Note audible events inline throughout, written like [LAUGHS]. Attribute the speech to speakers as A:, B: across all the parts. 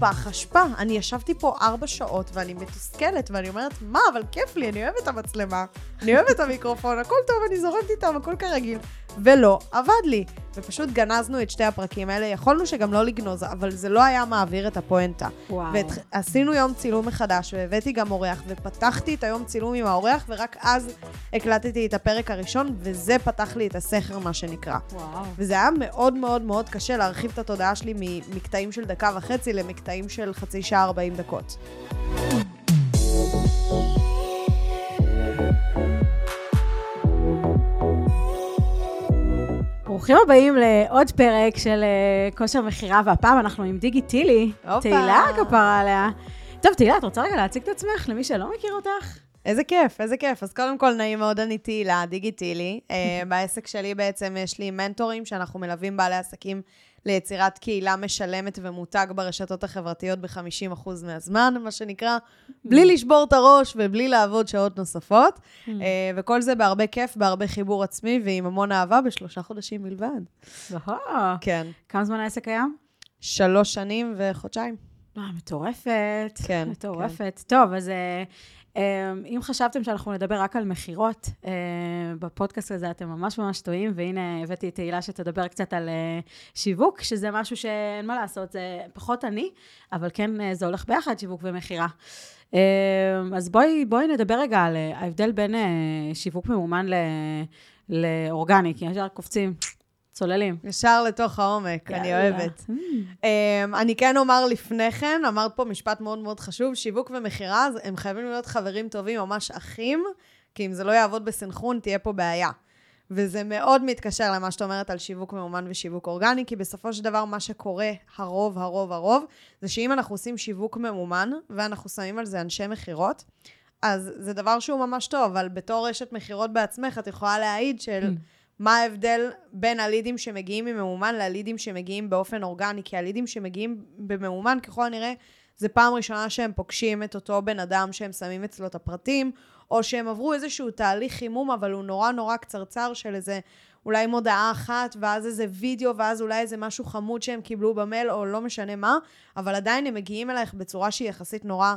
A: פח אשפה. אני ישבתי פה ארבע שעות ואני מתוסכלת, ואני אומרת, מה, אבל כיף לי, אני אוהבת את המצלמה, אני אוהבת את המיקרופון, הכל טוב, אני זורמת איתם, הכל כרגיל. ולא, עבד לי. ופשוט גנזנו את שתי הפרקים האלה. יכולנו שגם לא לגנוז, אבל זה לא היה מעביר את הפואנטה.
B: וואו.
A: ועשינו יום צילום מחדש, והבאתי גם אורח, ופתחתי את היום צילום עם האורח, ורק אז הקלטתי את הפרק הראשון, וזה פתח לי את הסכר, מה שנקרא.
B: וואו.
A: וזה היה מאוד מאוד מאוד קשה להרחיב את התודעה שלי ממקטעים של דקה וחצי למקטעים של חצי שעה 40 דקות.
B: ברוכים הבאים לעוד פרק של אה, כושר מכירה, והפעם אנחנו עם דיגי טילי. תהילה כפרה עליה. טוב, תהילה, את רוצה רגע להציג את עצמך למי שלא מכיר אותך?
A: איזה כיף, איזה כיף. אז קודם כל, נעים מאוד, אני תהילה, דיגיטילי. אה, בעסק שלי בעצם יש לי מנטורים שאנחנו מלווים בעלי עסקים ליצירת קהילה משלמת ומותג ברשתות החברתיות ב-50% מהזמן, מה שנקרא, בלי לשבור את הראש ובלי לעבוד שעות נוספות. אה, וכל זה בהרבה כיף, בהרבה חיבור עצמי ועם המון אהבה בשלושה חודשים בלבד. כן.
B: כמה זמן העסק קיים?
A: שלוש שנים וחודשיים.
B: אה, מטורפת.
A: כן,
B: מטורפת. טוב, אז אה, אם חשבתם שאנחנו נדבר רק על מכירות, אה, בפודקאסט הזה אתם ממש ממש טועים, והנה הבאתי את תהילה שתדבר קצת על אה, שיווק, שזה משהו שאין מה לעשות, זה פחות אני, אבל כן, אה, זה הולך ביחד, שיווק ומכירה. אה, אז בואי, בואי נדבר רגע על ההבדל בין שיווק ממומן לאורגני, כי ישר קופצים, צוללים.
A: ישר לתוך העומק, אני
B: יאללה.
A: אוהבת. Um, אני כן אומר לפני כן, אמרת פה משפט מאוד מאוד חשוב, שיווק ומכירה, הם חייבים להיות חברים טובים, ממש אחים, כי אם זה לא יעבוד בסנכרון, תהיה פה בעיה. וזה מאוד מתקשר למה שאת אומרת על שיווק ממומן ושיווק אורגני, כי בסופו של דבר מה שקורה, הרוב, הרוב, הרוב, זה שאם אנחנו עושים שיווק ממומן, ואנחנו שמים על זה אנשי מכירות, אז זה דבר שהוא ממש טוב, אבל בתור רשת מכירות בעצמך, את יכולה להעיד של... מה ההבדל בין הלידים שמגיעים מממומן ללידים שמגיעים באופן אורגני? כי הלידים שמגיעים בממומן, ככל הנראה, זה פעם ראשונה שהם פוגשים את אותו בן אדם שהם שמים אצלו את הפרטים, או שהם עברו איזשהו תהליך חימום, אבל הוא נורא נורא קצרצר של איזה אולי מודעה אחת, ואז איזה וידאו, ואז אולי איזה משהו חמוד שהם קיבלו במייל, או לא משנה מה, אבל עדיין הם מגיעים אלייך בצורה שהיא יחסית נורא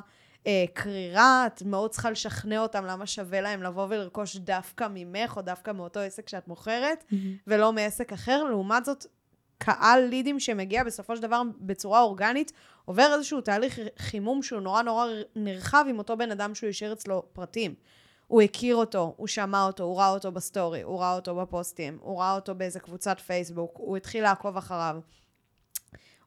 A: אה, קרירה, את מאוד צריכה לשכנע אותם למה שווה להם לבוא ולרכוש דווקא ממך, או דווקא מאותו עסק שאת מוכרת, ולא מעסק אחר. לעומת זאת, קהל לידים שמגיע בסופו של דבר בצורה אורגנית, עובר איזשהו תהליך חימום שהוא נורא נורא נרחב עם אותו בן אדם שהוא השאיר אצלו פרטים. הוא הכיר אותו, הוא שמע אותו, הוא ראה אותו בסטורי, הוא ראה אותו בפוסטים, הוא ראה אותו באיזה קבוצת פייסבוק, הוא התחיל לעקוב אחריו.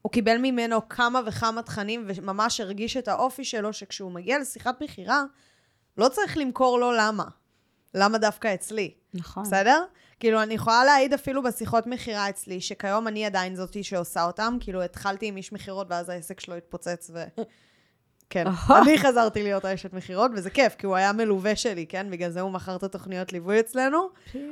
A: הוא קיבל ממנו כמה וכמה תכנים וממש הרגיש את האופי שלו, שכשהוא מגיע לשיחת מכירה, לא צריך למכור לו למה. למה דווקא אצלי?
B: נכון.
A: בסדר? כאילו, אני יכולה להעיד אפילו בשיחות מכירה אצלי, שכיום אני עדיין זאתי שעושה אותם, כאילו, התחלתי עם איש מכירות, ואז העסק שלו התפוצץ, ו... כן, אני חזרתי להיות האשת מכירות, וזה כיף, כי הוא היה מלווה שלי, כן? בגלל זה הוא מכר את התוכניות ליווי אצלנו.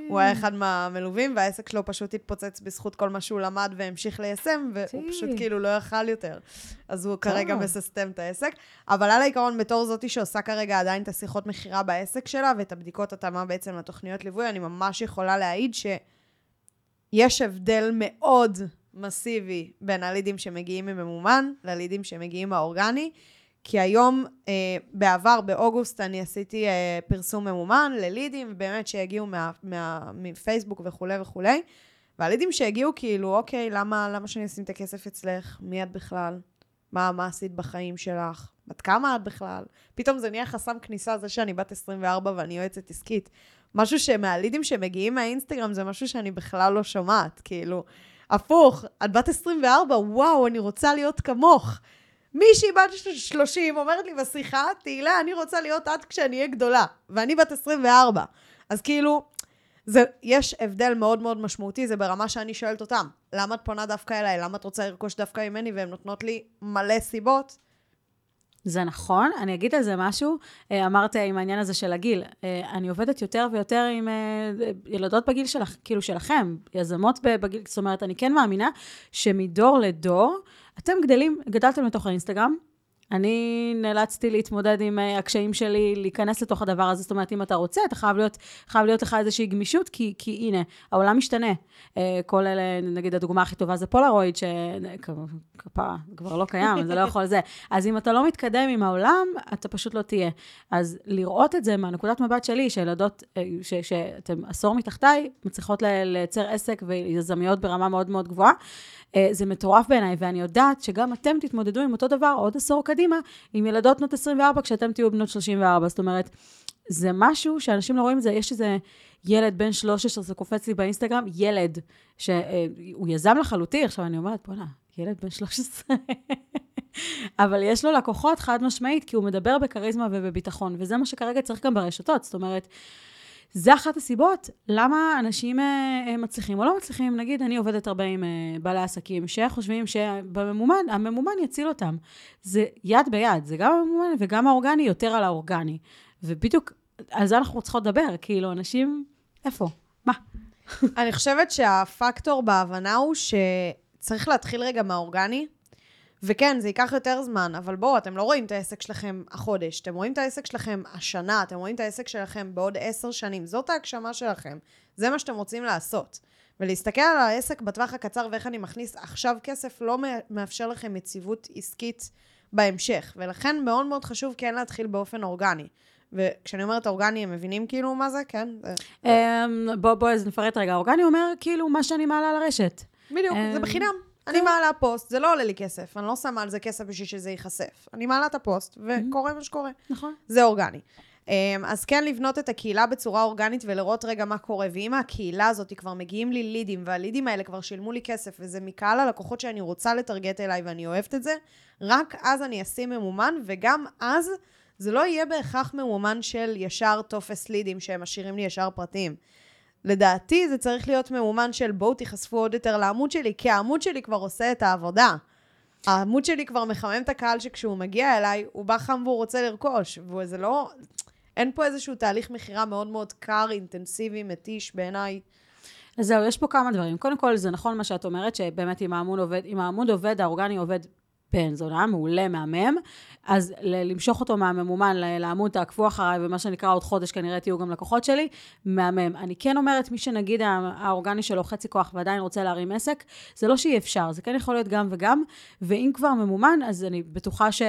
A: הוא היה אחד מהמלווים, והעסק שלו פשוט התפוצץ בזכות כל מה שהוא למד והמשיך ליישם, והוא
B: טי.
A: פשוט כאילו לא יכל יותר. אז הוא כרגע
B: טוב.
A: מססטם את העסק. אבל על העיקרון, בתור זאתי שעושה כרגע עדיין את השיחות מכירה בעסק שלה, ואת הבדיקות התאמה בעצם לתוכניות ליווי, אני ממש יכולה להעיד שיש הבדל מאוד מסיבי בין הלידים שמגיעים מממומן ללידים שמגיעים מהאורגני. כי היום, אה, בעבר, באוגוסט, אני עשיתי אה, פרסום ממומן ללידים, ובאמת שהגיעו מה, מה, מפייסבוק וכולי וכולי. והלידים שהגיעו, כאילו, אוקיי, למה, למה שאני אשים את הכסף אצלך? מי את בכלל? מה, מה עשית בחיים שלך? בת כמה את בכלל? פתאום זה נהיה חסם כניסה, זה שאני בת 24 ואני יועצת עסקית. משהו שמהלידים שמגיעים מהאינסטגרם זה משהו שאני בכלל לא שומעת, כאילו, הפוך, את בת 24, וואו, אני רוצה להיות כמוך. מישהי בת 30 אומרת לי בשיחה, תהילה, אני רוצה להיות את כשאני אהיה גדולה, ואני בת 24. אז כאילו, זה, יש הבדל מאוד מאוד משמעותי, זה ברמה שאני שואלת אותם, למה את פונה דווקא אליי? למה את רוצה לרכוש דווקא ממני? והן נותנות לי מלא סיבות.
B: זה נכון, אני אגיד על זה משהו. אה, אמרת עם העניין הזה של הגיל. אה, אני עובדת יותר ויותר עם אה, ילדות בגיל שלך, כאילו שלכם, יזמות בגיל, זאת אומרת, אני כן מאמינה שמדור לדור, אתם גדלים, גדלתם לתוך האינסטגרם, אני נאלצתי להתמודד עם אה, הקשיים שלי, להיכנס לתוך הדבר הזה. זאת אומרת, אם אתה רוצה, אתה חייב להיות, חייב להיות לך איזושהי גמישות, כי, כי הנה, העולם משתנה. אה, כל אלה, נגיד, הדוגמה הכי טובה זה פולרויד, שכפרה, כבר לא קיים, זה לא [LAUGHS] יכול זה. אז אם אתה לא מתקדם עם העולם, אתה פשוט לא תהיה. אז לראות את זה מהנקודת מבט שלי, שילדות, אה, שאתם עשור מתחתיי, מצליחות לייצר עסק ויזמיות ברמה מאוד מאוד גבוהה, זה מטורף בעיניי, ואני יודעת שגם אתם תתמודדו עם אותו דבר עוד עשור קדימה, עם ילדות בנות 24 כשאתם תהיו בנות 34. זאת אומרת, זה משהו שאנשים לא רואים זה, יש איזה ילד בן 13, זה קופץ לי באינסטגרם, ילד, שהוא אה, יזם לחלוטין, עכשיו אני אומרת, בוא'נה, ילד בן 13. [LAUGHS] אבל יש לו לקוחות חד משמעית, כי הוא מדבר בכריזמה ובביטחון, וזה מה שכרגע צריך גם ברשתות. זאת אומרת, זה אחת הסיבות למה אנשים אה, אה, מצליחים או לא מצליחים. נגיד, אני עובדת הרבה עם אה, בעלי עסקים שחושבים שבממומן, הממומן יציל אותם. זה יד ביד, זה גם הממומן וגם האורגני יותר על האורגני. ובדיוק על זה אנחנו צריכות לדבר, כאילו, אנשים, איפה? מה?
A: אני חושבת שהפקטור בהבנה הוא שצריך להתחיל רגע מהאורגני, וכן, זה ייקח יותר זמן, אבל בואו, אתם לא רואים את העסק שלכם החודש, אתם רואים את העסק שלכם השנה, אתם רואים את העסק שלכם בעוד עשר שנים. זאת ההגשמה שלכם. זה מה שאתם רוצים לעשות. ולהסתכל על העסק בטווח הקצר ואיך אני מכניס עכשיו כסף, לא מאפשר לכם יציבות עסקית בהמשך. ולכן מאוד מאוד חשוב כן להתחיל באופן אורגני. וכשאני אומרת אורגני, הם מבינים כאילו מה זה? כן?
B: אמ, בוא, בוא, אז נפרט רגע. אורגני אומר כאילו מה שאני מעלה לרשת.
A: בדיוק, זה אמ, בחינם. אני מעלה פוסט, זה לא עולה לי כסף, אני לא שמה על זה כסף בשביל שזה ייחשף. אני מעלה את הפוסט, וקורה מה שקורה.
B: נכון.
A: זה אורגני. אמ, אז כן לבנות את הקהילה בצורה אורגנית ולראות רגע מה קורה. ואם הקהילה הזאת כבר מגיעים לי לידים, והלידים האלה כבר שילמו לי כסף, וזה מקהל הלקוחות שאני רוצה לטרגט אליי ואני אוהבת את זה, רק אז אני אשים ממומן, וגם אז זה לא יהיה בהכרח ממומן של ישר טופס לידים שהם משאירים לי ישר פרטים. לדעתי זה צריך להיות ממומן של בואו תיחשפו עוד יותר לעמוד שלי, כי העמוד שלי כבר עושה את העבודה. העמוד שלי כבר מחמם את הקהל שכשהוא מגיע אליי, הוא בא חם והוא רוצה לרכוש. וזה לא... אין פה איזשהו תהליך מכירה מאוד מאוד קר, אינטנסיבי, מתיש בעיניי.
B: אז זהו, יש פה כמה דברים. קודם כל, זה נכון מה שאת אומרת, שבאמת אם העמוד עובד, אם העמוד עובד, האורגני עובד בן זונה, מעולה, מהמם. אז למשוך אותו מהממומן לעמוד, תעקבו אחריי, ומה שנקרא עוד חודש כנראה תהיו גם לקוחות שלי, מהמם. אני כן אומרת, מי שנגיד האורגני שלו חצי כוח ועדיין רוצה להרים עסק, זה לא שאי אפשר, זה כן יכול להיות גם וגם, ואם כבר ממומן, אז אני בטוחה ש...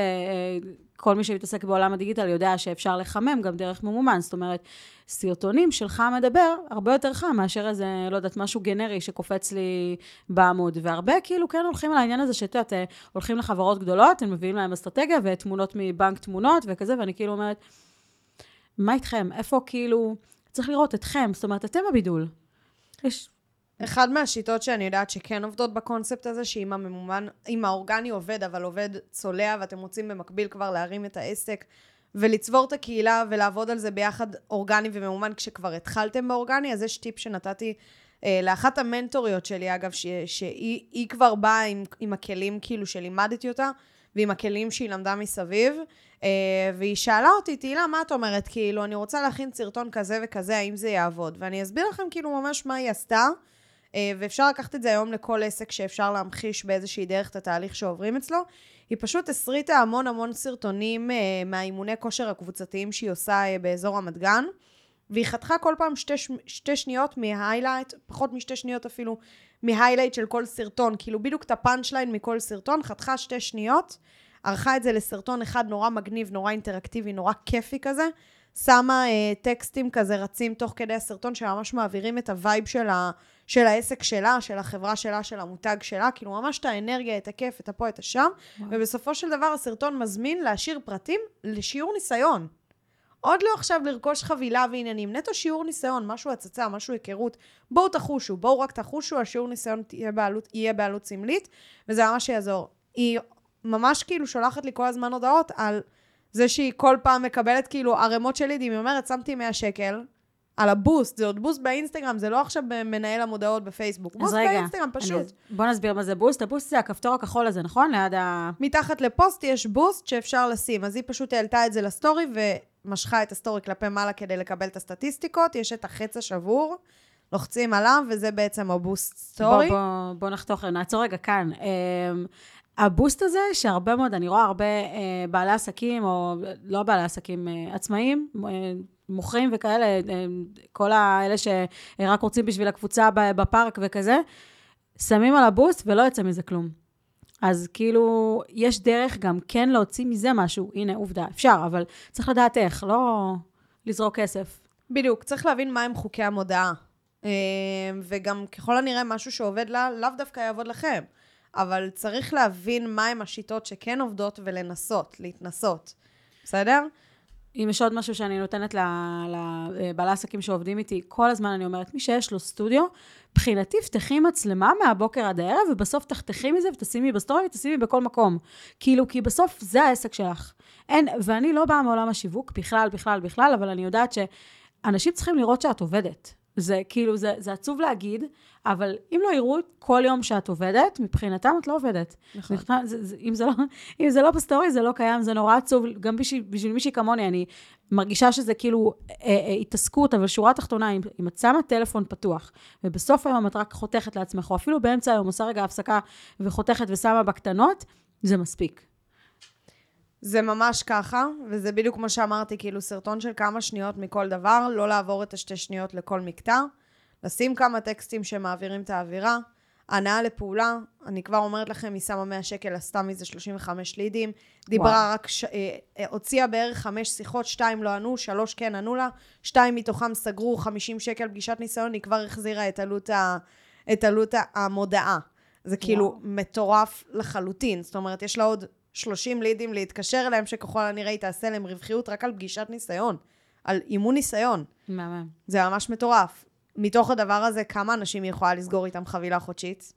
B: כל מי שמתעסק בעולם הדיגיטל יודע שאפשר לחמם גם דרך ממומן. זאת אומרת, סרטונים שלך מדבר הרבה יותר חם מאשר איזה, לא יודעת, משהו גנרי שקופץ לי בעמוד. והרבה כאילו כן הולכים על העניין הזה שאת יודעת, הולכים לחברות גדולות, הם מביאים להם אסטרטגיה ותמונות מבנק תמונות וכזה, ואני כאילו אומרת, מה איתכם? איפה כאילו, צריך לראות אתכם, זאת אומרת, אתם הבידול. יש
A: אחד מהשיטות שאני יודעת שכן עובדות בקונספט הזה, שאם הממומן, אם האורגני עובד, אבל עובד צולע, ואתם רוצים במקביל כבר להרים את העסק, ולצבור את הקהילה ולעבוד על זה ביחד אורגני וממומן כשכבר התחלתם באורגני, אז יש טיפ שנתתי אה, לאחת המנטוריות שלי, אגב, ש, שהיא כבר באה עם, עם הכלים כאילו שלימדתי אותה, ועם הכלים שהיא למדה מסביב, אה, והיא שאלה אותי, תהילה, מה את אומרת? כאילו, אני רוצה להכין סרטון כזה וכזה, האם זה יעבוד? ואני אסביר לכם כאילו ממש מה היא עשתה. אה, ואפשר לקחת את זה היום לכל עסק שאפשר להמחיש באיזושהי דרך את התהליך שעוברים אצלו. היא פשוט הסריטה המון המון סרטונים אה, מהאימוני כושר הקבוצתיים שהיא עושה אה, באזור רמת גן, והיא חתכה כל פעם שתי, שתי שניות מה highlight, פחות משתי שניות אפילו, מה highlight של כל סרטון, כאילו בדיוק את הפאנץ' ליין מכל סרטון, חתכה שתי שניות, ערכה את זה לסרטון אחד נורא מגניב, נורא אינטראקטיבי, נורא כיפי כזה, שמה אה, טקסטים כזה רצים תוך כדי הסרטון שממש מעבירים את ה vibe של, ה, של העסק שלה, של החברה שלה, של המותג שלה, כאילו ממש את האנרגיה, את הכיף, את הפה, את השם, וואו. ובסופו של דבר הסרטון מזמין להשאיר פרטים לשיעור ניסיון. עוד לא עכשיו לרכוש חבילה ועניינים, נטו שיעור ניסיון, משהו הצצה, משהו היכרות. בואו תחושו, בואו רק תחושו, השיעור ניסיון יהיה בעלות, יהיה בעלות סמלית, וזה ממש יעזור. היא ממש כאילו שולחת לי כל הזמן הודעות על זה שהיא כל פעם מקבלת כאילו ערימות של לידים, היא אומרת, שמתי 100 שקל, על ה boost, זה עוד boost באינסטגרם, זה לא עכשיו מנהל המודעות בפייסבוק. boost רגע, באינסטגרם, פשוט. אני,
B: בוא נסביר מה זה boost. ה boost זה הכפתור הכחול הזה, נכון? ליד ה...
A: מתחת לפוסט יש boost שאפשר לשים. אז היא פשוט העלתה את זה לסטורי ומשכה את הסטורי כלפי מעלה כדי לקבל את הסטטיסטיקות. יש את החץ השבור, לוחצים עליו, וזה בעצם ה boost story.
B: בוא, בוא, בוא נחתוך, נעצור רגע כאן. אמ, ה boost הזה, שהרבה מאוד, אני רואה הרבה אה, בעלי עסקים, או לא בעלי עסקים, אה, עצמאים, אה, מוכרים וכאלה, כל האלה שרק רוצים בשביל הקבוצה בפארק וכזה, שמים על ה boost ולא יוצא מזה כלום. אז כאילו, יש דרך גם כן להוציא מזה משהו. הנה, עובדה, אפשר, אבל צריך לדעת איך, לא לזרוק כסף.
A: בדיוק, צריך להבין מהם חוקי המודעה. אה, וגם ככל הנראה משהו שעובד לה, לאו דווקא יעבוד לכם. אבל צריך להבין מהם השיטות שכן עובדות ולנסות, להתנסות. בסדר?
B: אם יש עוד משהו שאני נותנת לבעלי עסקים שעובדים איתי, כל הזמן אני אומרת, מי שיש לו סטודיו, מבחינתי פתחי מצלמה מהבוקר עד הערב, ובסוף תחתכי מזה ותשימי בסטורי ותשימי בכל מקום. כאילו, כי בסוף זה העסק שלך. אין, ואני לא באה מעולם השיווק, בכלל, בכלל, בכלל, אבל אני יודעת שאנשים צריכים לראות שאת עובדת. זה כאילו, זה, זה עצוב להגיד, אבל אם לא יראו כל יום שאת עובדת, מבחינתם את לא עובדת. נכון. מבחינת, זה, זה, אם, זה לא, אם זה לא בסטורי, זה לא קיים, זה נורא עצוב. גם בשביל, בשביל מישהי כמוני, אני מרגישה שזה כאילו אה, אה, התעסקות, אבל שורה תחתונה, אם, אם את שמה טלפון פתוח, ובסוף היום את רק חותכת לעצמך, או אפילו באמצע היום עושה רגע הפסקה וחותכת ושמה בקטנות, זה מספיק.
A: זה ממש ככה, וזה בדיוק כמו שאמרתי, כאילו סרטון של כמה שניות מכל דבר, לא לעבור את השתי שניות לכל מקטע, לשים כמה טקסטים שמעבירים את האווירה, הנאה לפעולה, אני כבר אומרת לכם, היא שמה 100 שקל, עשתה מזה 35 לידים, דיברה וואו. רק, ש... אה, אה, הוציאה בערך 5 שיחות, 2 לא ענו, 3 כן ענו לה, 2 מתוכם סגרו 50 שקל פגישת ניסיון, היא כבר החזירה את עלות, ה... את עלות המודעה. זה כאילו וואו. מטורף לחלוטין, זאת אומרת, יש לה עוד 30 לידים להתקשר אליהם, שככל הנראה היא תעשה להם רווחיות רק על פגישת ניסיון, על אימון ניסיון.
B: מהמם.
A: זה ממש מטורף. מתוך הדבר הזה, כמה אנשים היא יכולה לסגור איתם חבילה חודשית?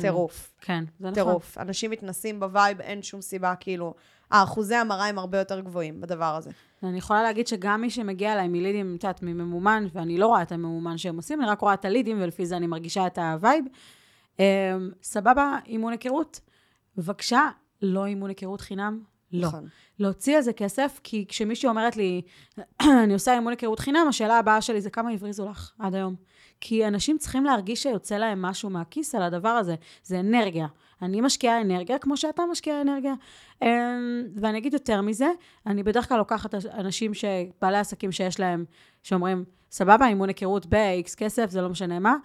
A: טירוף.
B: כן, זה נכון.
A: טירוף. אנשים מתנסים ב vibe, אין שום סיבה, כאילו, האחוזי המרה הם הרבה יותר גבוהים בדבר הזה.
B: אני יכולה להגיד שגם מי שמגיע אליי מלידים, את יודעת, מממומן, ואני לא רואה את הממומן שהם עושים, אני רק רואה את הלידים, ולפי זה אני מרגישה את ה vibe. אמ, סבבה, אימון היכרות. בבקשה, לא אימון היכרות חינם? לא. נכון. להוציא על זה כסף, כי כשמישהי אומרת לי, [CLEARS THROAT] אני עושה אימון היכרות חינם, השאלה הבאה שלי זה כמה הבריזו לך עד היום. כי אנשים צריכים להרגיש שיוצא להם משהו מהכיס על הדבר הזה. זה אנרגיה. אני משקיעה אנרגיה כמו שאתה משקיע אנרגיה. אמ, ואני אגיד יותר מזה, אני בדרך כלל לוקחת אנשים, בעלי עסקים שיש להם, שאומרים, סבבה, אימון היכרות ב-X כסף, זה לא משנה מה.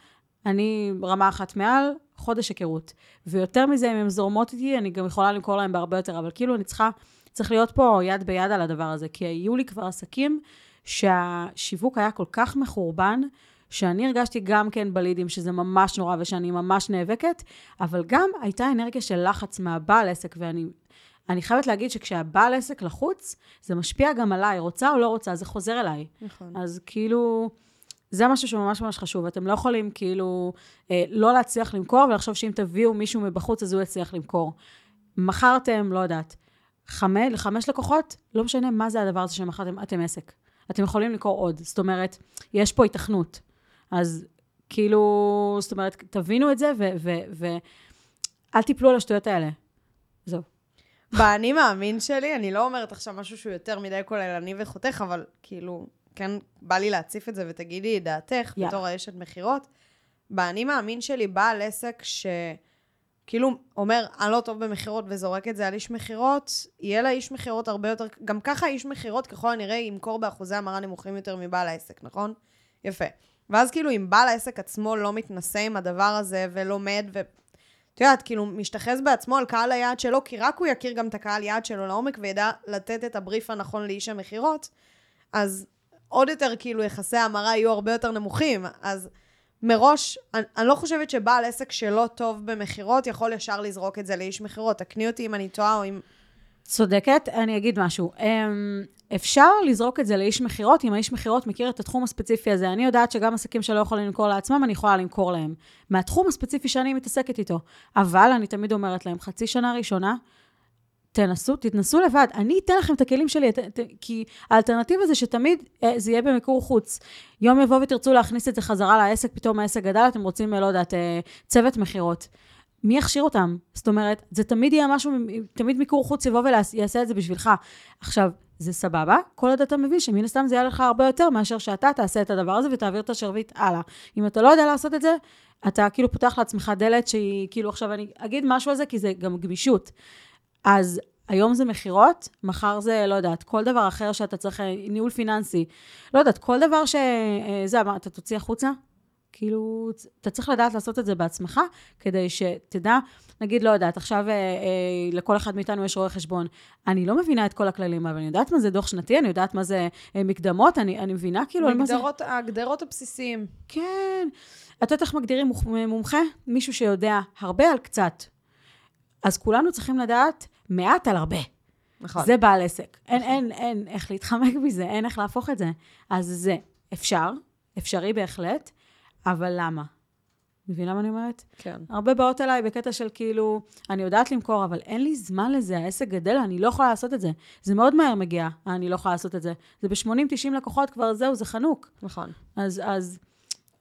B: אני רמה אחת מעל, חודש היכרות. ויותר מזה, אם הן זורמות איתי, אני גם יכולה למכור להם בהרבה יותר, אבל כאילו אני צריכה, צריך להיות פה יד ביד על הדבר הזה, כי היו לי כבר עסקים שהשיווק היה כל כך מחורבן, שאני הרגשתי גם כן בלידים שזה ממש נורא ושאני ממש נאבקת, אבל גם הייתה אנרגיה של לחץ מהבעל עסק, ואני אני חייבת להגיד שכשהבעל עסק לחוץ, זה משפיע גם עליי, רוצה או לא רוצה, זה חוזר אליי. נכון. אז כאילו... זה משהו שממש ממש חשוב. אתם לא יכולים כאילו אה, לא להצליח למכור ולחשוב שאם תביאו מישהו מבחוץ אז הוא יצליח למכור. מכרתם, לא יודעת, חמש, לחמש לקוחות, לא משנה מה זה הדבר הזה שמכרתם, אתם עסק. אתם יכולים למכור עוד. זאת אומרת, יש פה התכנות. אז כאילו, זאת אומרת, תבינו את זה ואל תיפלו על השטויות האלה. זהו. [LAUGHS]
A: באני מאמין שלי, אני לא אומרת עכשיו משהו שהוא יותר מדי כוללני וחותך, אבל כאילו, כן בא לי להציף את זה ותגידי את דעתך, yeah. בתור האשת מכירות. באני מאמין שלי בעל עסק שכאילו אומר, אני לא טוב במכירות וזורק את זה על איש מכירות, יהיה לאיש מכירות הרבה יותר, גם ככה איש מכירות ככל הנראה ימכור באחוזי המרה נמוכים יותר מבעל העסק, נכון? יפה. ואז כאילו אם בעל העסק עצמו לא מתנסה עם הדבר הזה ולומד ו... את יודעת, כאילו, משתחז בעצמו על קהל היעד שלו, כי רק הוא יכיר גם את הקהל יעד שלו לעומק וידע לתת את הבריף הנכון לאיש המכירות, אז עוד יותר כאילו יחסי ההמרה יהיו הרבה יותר נמוכים. אז מראש, אני, אני לא חושבת שבעל עסק שלא טוב במכירות יכול ישר לזרוק את זה לאיש מכירות. תקני אותי אם אני טועה או אם...
B: צודקת, אני אגיד משהו. אמ, אפשר לזרוק את זה לאיש מכירות, אם האיש מכירות מכיר את התחום הספציפי הזה. אני יודעת שגם עסקים שלא יכולים למכור לעצמם, אני יכולה למכור להם. מהתחום הספציפי שאני מתעסקת איתו. אבל אני תמיד אומרת להם, חצי שנה ראשונה, תנסו, תתנסו לבד. אני אתן לכם את הכלים שלי, את, את, כי האלטרנטיבה זה שתמיד אה, זה יהיה במיקור חוץ. יום יבוא ותרצו להכניס את זה חזרה לעסק, פתאום העסק גדל, אתם רוצים, לא יודעת, אה, צוות מכירות. מי יכשיר אותם? זאת אומרת, זה תמיד יהיה משהו, תמיד מיקור חוץ יבוא ויעשה את זה בשבילך. עכשיו, זה סבבה, כל עוד אתה מבין שמן הסתם זה יהיה לך הרבה יותר מאשר שאתה תעשה את הדבר הזה ותעביר את השרביט הלאה. אם אתה לא יודע לעשות את זה, אתה כאילו פותח לעצמך דלת שהיא, כאילו עכשיו אני אגיד משהו על זה, כי זה גם גמישות. אז היום זה מכירות, מחר זה, לא יודעת, כל דבר אחר שאתה צריך, ניהול פיננסי. לא יודעת, כל דבר שזה, אה, אתה תוציא החוצה, כאילו, אתה צריך לדעת לעשות את זה בעצמך, כדי שתדע, נגיד, לא יודעת, עכשיו אה, אה, לכל אחד מאיתנו יש רואה חשבון. אני לא מבינה את כל הכללים, אבל אני יודעת מה זה דוח שנתי, אני יודעת מה זה אה, מקדמות, אני, אני מבינה כאילו
A: על מה זה... הגדרות הבסיסיים.
B: כן. את יודעת איך מגדירים מומחה? מישהו שיודע הרבה על קצת. אז כולנו צריכים לדעת מעט על הרבה. נכון. זה בעל עסק. נכון. אין, אין, אין איך להתחמק מזה, אין איך להפוך את זה. אז זה אפשר, אפשרי בהחלט, אבל למה? מבינה מה אני אומרת?
A: כן.
B: הרבה באות אליי בקטע של כאילו, אני יודעת למכור, אבל אין לי זמן לזה, העסק גדל, אני לא יכולה לעשות את זה. זה מאוד מהר מגיע, אני לא יכולה לעשות את זה. זה ב-80-90 לקוחות כבר זהו, זה חנוק.
A: נכון.
B: אז, אז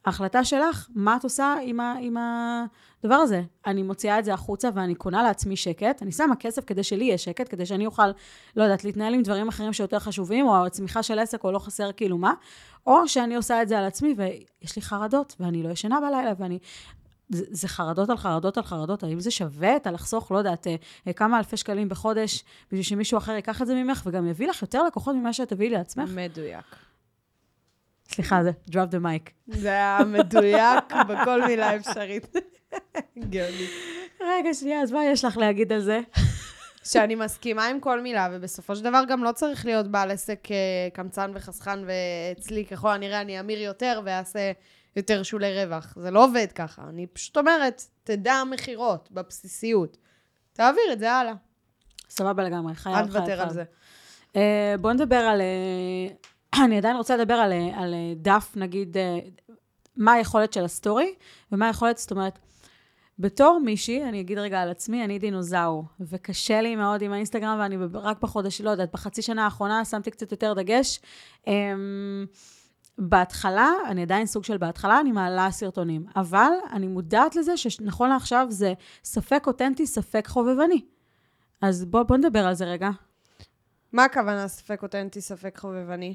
B: ההחלטה שלך, מה את עושה עם, ה, עם הדבר הזה? אני מוציאה את זה החוצה ואני קונה לעצמי שקט, אני שמה כסף כדי שלי יהיה שקט, כדי שאני אוכל, לא יודעת, להתנהל עם דברים אחרים שיותר חשובים, או הצמיחה של עסק, או לא חסר כאילו מה, או שאני עושה את זה על עצמי ויש לי חרדות, ואני לא ישנה בלילה, ואני... זה, זה חרדות על חרדות על חרדות, האם זה שווה את הלחסוך, לא יודעת, אה, כמה אלפי שקלים בחודש, בשביל שמישהו אחר ייקח את זה ממך, וגם יביא לך יותר לקוחות ממה שאת תביאי לעצמך?
A: מדויק.
B: סליחה, זה drop the mic.
A: זה היה מדויק בכל מילה אפשרית. גאוני.
B: רגע, שנייה, אז מה יש לך להגיד על זה?
A: שאני מסכימה עם כל מילה, ובסופו של דבר גם לא צריך להיות בעל עסק אה, קמצן וחסכן, ואצלי ככל הנראה אני אמיר יותר ואעשה יותר שולי רווח. זה לא עובד ככה. אני פשוט אומרת, תדע מכירות בבסיסיות. תעביר את זה הלאה.
B: סבבה לגמרי, חייב, חייב.
A: אל תוותר על זה.
B: אה, בוא נדבר על... [CLEARS THROAT] אני עדיין רוצה לדבר על, על דף, נגיד, אה, מה היכולת של הסטורי, ומה היכולת, זאת אומרת, בתור מישהי, אני אגיד רגע על עצמי, אני דינוזאור, וקשה לי מאוד עם האינסטגרם, ואני רק בחודש, לא יודעת, בחצי שנה האחרונה שמתי קצת יותר דגש. אמ, בהתחלה, אני עדיין סוג של בהתחלה, אני מעלה סרטונים, אבל אני מודעת לזה שנכון לעכשיו זה ספק אותנטי, ספק חובבני. אז בואו בוא נדבר על זה רגע.
A: מה הכוונה ספק אותנטי, ספק חובבני?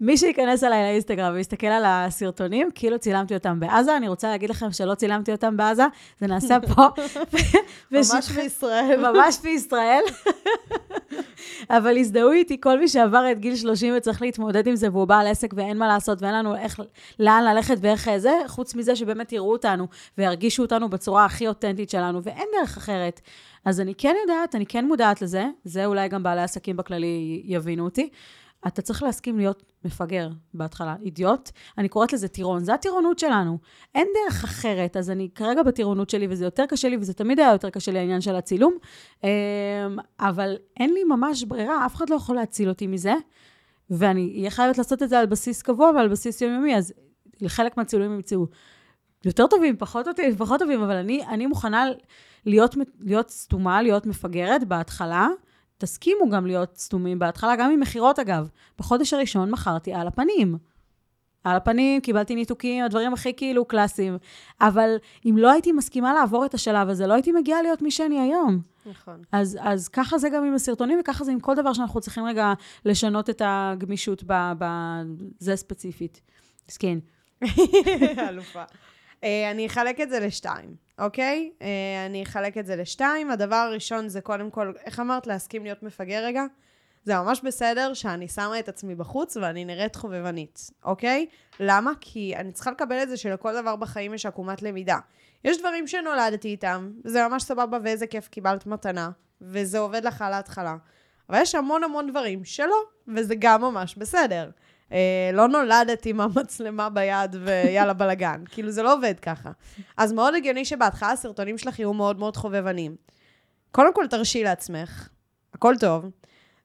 B: מי שייכנס אליי לאינסטגרם ויסתכל על הסרטונים, כאילו צילמתי אותם בעזה, אני רוצה להגיד לכם שלא צילמתי אותם בעזה, זה נעשה פה. [LAUGHS]
A: ממש בישראל.
B: ממש בישראל. אבל הזדהו איתי כל מי שעבר את גיל 30 וצריך להתמודד עם זה, והוא בעל עסק ואין מה לעשות, ואין לנו איך, לאן ללכת ואיך זה, חוץ מזה שבאמת יראו אותנו וירגישו אותנו בצורה הכי אותנטית שלנו, ואין דרך אחרת. אז אני כן יודעת, אני כן מודעת לזה, זה אולי גם בעלי עסקים בכללי יבינו אותי. אתה צריך להסכים להיות מפגר בהתחלה, אידיוט. אני קוראת לזה טירון, זה הטירונות שלנו. אין דרך אחרת, אז אני כרגע בטירונות שלי, וזה יותר קשה לי, וזה תמיד היה יותר קשה לי העניין של הצילום, אמ, אבל אין לי ממש ברירה, אף אחד לא יכול להציל אותי מזה, ואני אהיה חייבת לעשות את זה על בסיס קבוע ועל בסיס יומיומי, אז לחלק מהצילומים ימצאו יותר טובים, פחות טובים, פחות טובים, אבל אני, אני מוכנה להיות, להיות סתומה, להיות מפגרת בהתחלה. תסכימו גם להיות סתומים בהתחלה, גם עם מכירות אגב. בחודש הראשון מכרתי על הפנים. על הפנים, קיבלתי ניתוקים, הדברים הכי כאילו קלאסיים. אבל אם לא הייתי מסכימה לעבור את השלב הזה, לא הייתי מגיעה להיות מי שאני היום.
A: נכון.
B: אז, אז ככה זה גם עם הסרטונים, וככה זה עם כל דבר שאנחנו צריכים רגע לשנות את הגמישות בזה ספציפית. מסכן. [LAUGHS]
A: אלופה. אה, אני אחלק את זה לשתיים, אוקיי? אה, אני אחלק את זה לשתיים. הדבר הראשון זה קודם כל, איך אמרת? להסכים להיות מפגר רגע? זה ממש בסדר שאני שמה את עצמי בחוץ ואני נראית חובבנית, אוקיי? למה? כי אני צריכה לקבל את זה שלכל דבר בחיים יש עקומת למידה. יש דברים שנולדתי איתם, וזה ממש סבבה ואיזה כיף קיבלת מתנה, וזה עובד לך על ההתחלה. אבל יש המון המון דברים שלא, וזה גם ממש בסדר. אה, לא נולדת עם המצלמה ביד ויאללה בלאגן. [LAUGHS] כאילו, זה לא עובד ככה. אז מאוד הגיוני שבהתחלה הסרטונים שלך יהיו מאוד מאוד חובבנים. קודם כל, תרשי לעצמך, הכל טוב.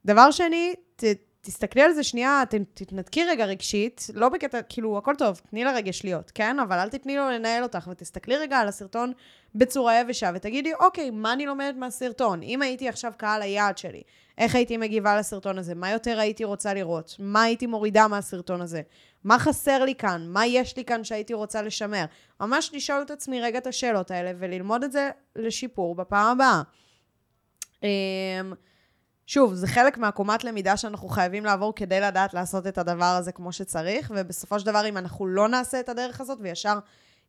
A: דבר שני, ת, תסתכלי על זה שנייה, ת, תתנתקי רגע רגשית, לא בקטע, כאילו, הכל טוב, תני לרגש להיות, כן? אבל אל תתני לו לנהל אותך, ותסתכלי רגע על הסרטון בצורה יבשה, ותגידי, אוקיי, מה אני לומדת מהסרטון? אם הייתי עכשיו קהל היעד שלי, איך הייתי מגיבה לסרטון הזה? מה יותר הייתי רוצה לראות? מה הייתי מורידה מהסרטון הזה? מה חסר לי כאן? מה יש לי כאן שהייתי רוצה לשמר? ממש לשאול את עצמי רגע את השאלות האלה, וללמוד את זה לשיפור בפעם הבאה. אמ, שוב, זה חלק מהקומת למידה שאנחנו חייבים לעבור כדי לדעת לעשות את הדבר הזה כמו שצריך, ובסופו של דבר, אם אנחנו לא נעשה את הדרך הזאת וישר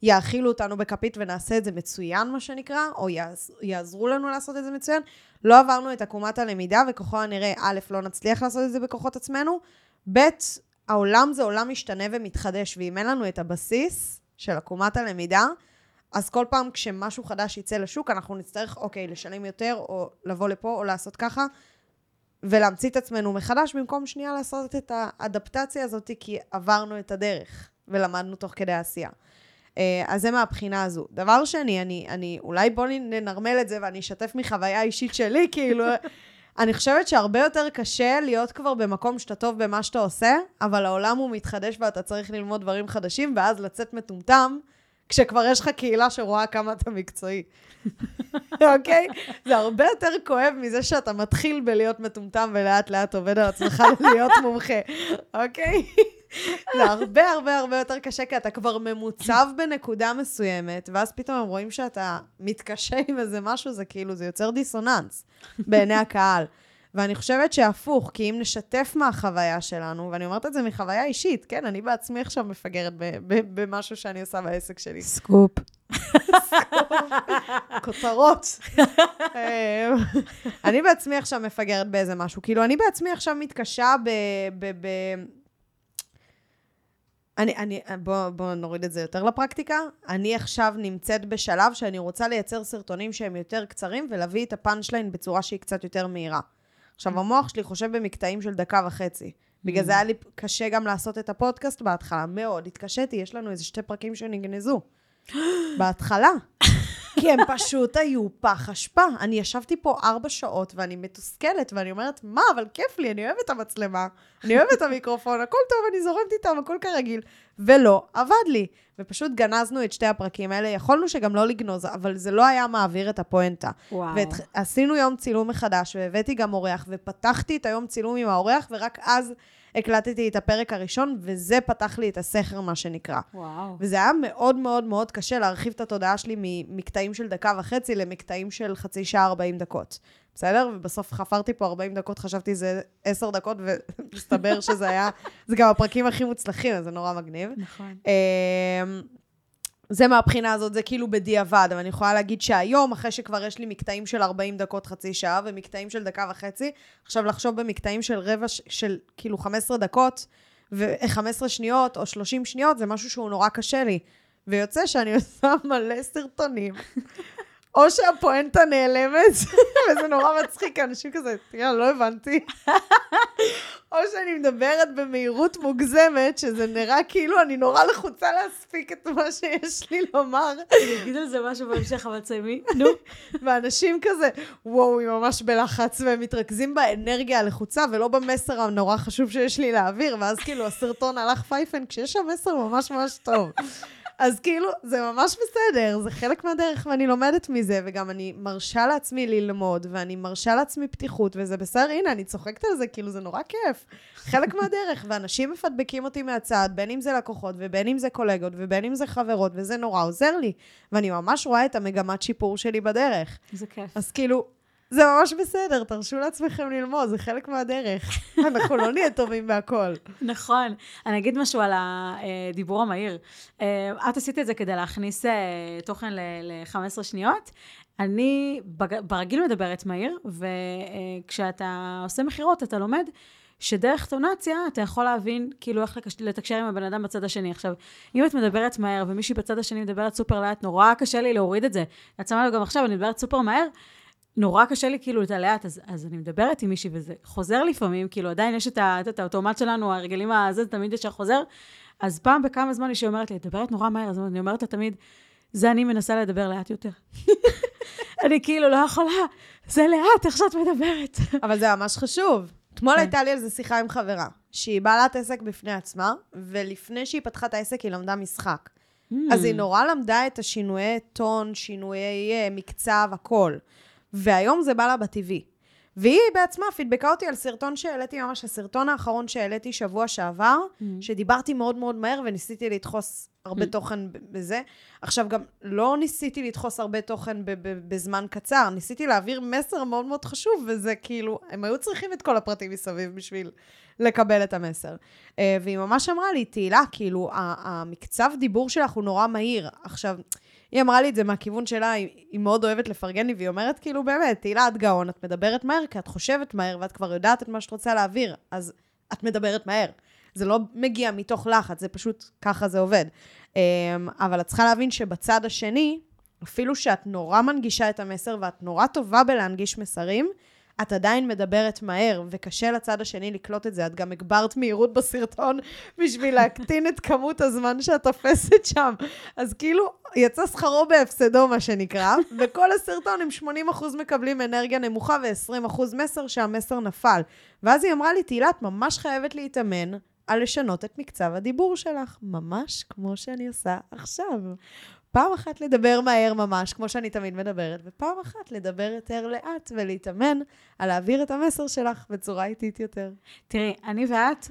A: יאכילו אותנו בכפית ונעשה את זה מצוין, מה שנקרא, או יעזרו לנו לעשות את זה מצוין, לא עברנו את עקומת הלמידה, וככל הנראה, א', לא נצליח לעשות את זה בכוחות עצמנו, ב', העולם זה עולם משתנה ומתחדש, ואם אין לנו את הבסיס של עקומת הלמידה, אז כל פעם כשמשהו חדש יצא לשוק, אנחנו נצטרך, אוקיי, לשלם יותר, או לבוא לפה, או לעשות ככה, ולהמציא את עצמנו מחדש, במקום שנייה לעשות את האדפטציה הזאת, כי עברנו את הדרך, ולמדנו תוך כדי העשייה. אה, אז זה מהבחינה הזו. דבר שני, אני, אני אולי בואו ננרמל את זה ואני אשתף מחוויה אישית שלי, [LAUGHS] כאילו, אני חושבת שהרבה יותר קשה להיות כבר במקום שאתה טוב במה שאתה עושה, אבל העולם הוא מתחדש ואתה צריך ללמוד דברים חדשים, ואז לצאת מטומטם, כשכבר יש לך קהילה שרואה כמה אתה מקצועי. [LAUGHS] אוקיי? זה הרבה יותר כואב מזה שאתה מתחיל בלהיות מטומטם ולאט לאט עובד על עצמך [LAUGHS] להיות מומחה, אוקיי? זה הרבה הרבה הרבה יותר קשה, כי אתה כבר ממוצב בנקודה מסוימת, ואז פתאום הם רואים שאתה מתקשה עם איזה משהו, זה כאילו, זה יוצר דיסוננס בעיני הקהל. ואני חושבת שהפוך, כי אם נשתף מהחוויה שלנו, ואני אומרת את זה מחוויה אישית, כן, אני בעצמי עכשיו מפגרת במשהו שאני עושה בעסק שלי.
B: סקופ. [LAUGHS]
A: כותרות. אמ, אני בעצמי עכשיו מפגרת באיזה משהו. כאילו, אני בעצמי עכשיו מתקשה. אני, אני, בוא, בוא נוריד את זה יותר לפרקטיקה. אני עכשיו נמצאת בשלב שאני רוצה לייצר סרטונים שהם יותר קצרים ולהביא את הפאנצ' ליין בצורה שהיא קצת יותר מהירה. עכשיו, המוח שלי חושב במקטעים של דקה וחצי. בגלל זה היה לי קשה גם לעשות את הפודקאסט בהתחלה, מאוד. התקשיתי, יש לנו איזה שתי פרקים שנגנזו. [GASPS] בהתחלה. כי הם פשוט היו פח אשפה. אני ישבתי פה ארבע שעות ואני מתוסכלת, ואני אומרת, מה, אבל כיף לי, אני אוהבת את המצלמה, אני אוהבת את המיקרופון, הכל טוב, אני זורמת איתם, הכל כרגיל. ולא, עבד לי. ופשוט גנזנו את שתי הפרקים האלה. יכולנו שגם לא לגנוז, אבל זה לא היה מעביר את הפואנטה.
B: וואו.
A: ועשינו יום צילום מחדש, והבאתי גם אורח, ופתחתי את היום צילום עם האורח, ורק אז הקלטתי את הפרק הראשון, וזה פתח לי את הסכר, מה שנקרא.
B: וואו.
A: וזה היה מאוד מאוד מאוד קשה להרחיב את התודעה שלי ממקטעים של דקה וחצי למקטעים של חצי שעה 40 דקות. בסדר? ובסוף חפרתי פה 40 דקות, חשבתי זה 10 דקות, ומסתבר [LAUGHS] שזה היה, זה גם הפרקים הכי מוצלחים, אז זה נורא מגניב.
B: נכון.
A: זה מהבחינה הזאת, זה כאילו בדיעבד, אבל אני יכולה להגיד שהיום, אחרי שכבר יש לי מקטעים של 40 דקות, חצי שעה, ומקטעים של דקה וחצי, עכשיו לחשוב במקטעים של רבע, של כאילו 15 דקות, ו-15 שניות או 30 שניות, זה משהו שהוא נורא קשה לי. ויוצא שאני [LAUGHS] עושה מלא סרטונים או שהפואנטה נעלמת, [LAUGHS] וזה נורא מצחיק, אנשים כזה, תראה, לא הבנתי. [LAUGHS] או שאני מדברת במהירות מוגזמת, שזה נראה כאילו אני נורא לחוצה להספיק את מה שיש לי לומר.
B: אני אגיד על זה משהו בהמשך, אבל תסיימי. נו. [LAUGHS]
A: ואנשים כזה, וואו, היא ממש בלחץ, והם מתרכזים באנרגיה הלחוצה, ולא במסר הנורא חשוב שיש לי להעביר, ואז כאילו הסרטון הלך פייפן, כשיש שם מסר ממש ממש טוב. אז כאילו, זה ממש בסדר, זה חלק מהדרך, ואני לומדת מזה, וגם אני מרשה לעצמי ללמוד, ואני מרשה לעצמי פתיחות, וזה בסדר, הנה, אני צוחקת על זה, כאילו, זה נורא כיף. חלק מהדרך, [LAUGHS] ואנשים מפדבקים אותי מהצד, בין אם זה לקוחות, ובין אם זה קולגות, ובין אם זה חברות, וזה נורא עוזר לי. ואני ממש רואה את המגמת שיפור שלי בדרך.
B: זה כיף.
A: אז כאילו, זה ממש בסדר, תרשו לעצמכם ללמוד, זה חלק מהדרך. [LAUGHS] אנחנו לא נהיה טובים בהכל.
B: נכון. אני אגיד משהו על הדיבור המהיר. אה, את עשית את זה כדי להכניס אה, תוכן ל-15 שניות. אני ברגיל מדברת מהיר, וכשאתה עושה מכירות, אתה לומד שדרך טונציה אתה יכול להבין כאילו איך לתקשר עם הבן אדם בצד השני. עכשיו, אם את מדברת מהר ומישהי בצד השני מדברת סופר לאט, נורא קשה לי להוריד את זה. את שמה לב גם עכשיו, אני מדברת סופר מהר, נורא קשה לי כאילו את הלאט, אז, אז אני מדברת עם מישהי וזה חוזר לפעמים, כאילו עדיין יש את, ה, את האוטומט שלנו, הרגלים הזה, תמיד ישר חוזר. אז פעם בכמה זמן מישהי אומרת לי, את מדברת נורא מהר, אז אני אומרת לה תמיד, זה אני מנסה לדבר לאט יותר. [LAUGHS] אני כאילו לא יכולה, זה לאט, איך שאת מדברת. [LAUGHS]
A: אבל זה ממש חשוב. אתמול
B: כן.
A: הייתה לי על זה שיחה עם חברה, שהיא בעלת עסק בפני עצמה, ולפני שהיא פתחה את העסק היא למדה משחק. אז
B: Mm.
A: היא נורא למדה את השינויי טון, שינויי אה, מקצב, הכל. והיום זה בא לה בטבעי. והיא בעצמה פידבקה אותי על סרטון שהעליתי ממש, הסרטון האחרון שהעליתי שבוע שעבר,
B: Mm.
A: שדיברתי מאוד מאוד מהר וניסיתי לדחוס הרבה
B: Mm.
A: תוכן בזה. עכשיו, גם לא ניסיתי לדחוס הרבה תוכן ב- ב- בזמן קצר, ניסיתי להעביר מסר מאוד מאוד חשוב, וזה כאילו, הם היו צריכים את כל הפרטים מסביב בשביל לקבל את המסר. אה, והיא ממש אמרה לי, תהילה, כאילו, המקצב דיבור שלך הוא נורא מהיר. עכשיו, היא אמרה לי את זה מהכיוון שלה, היא, היא מאוד אוהבת לפרגן לי, והיא אומרת, כאילו, באמת, תהילה, את גאון, את מדברת מהר, כי את חושבת מהר, ואת כבר יודעת את מה שאת רוצה להעביר, אז את מדברת מהר. זה לא מגיע מתוך לחץ, זה פשוט ככה זה עובד. אמ, אבל את צריכה להבין שבצד השני, אפילו שאת נורא מנגישה את המסר ואת נורא טובה בלהנגיש מסרים, את עדיין מדברת מהר, וקשה לצד השני לקלוט את זה. את גם הגברת מהירות בסרטון בשביל להקטין את כמות הזמן שאת תופסת שם. אז כאילו, יצא שכרו בהפסדו, מה שנקרא, וכל הסרטון עם 80% מקבלים אנרגיה נמוכה ו-20% מסר שהמסר נפל. ואז היא אמרה לי, תהילה, את ממש חייבת להתאמן על לשנות את מקצב הדיבור שלך, ממש כמו שאני עושה עכשיו. פעם אחת לדבר מהר ממש, כמו שאני תמיד מדברת, ופעם אחת לדבר יותר לאט ולהתאמן על להעביר את המסר שלך בצורה איטית יותר.
B: תראי, אני ואת,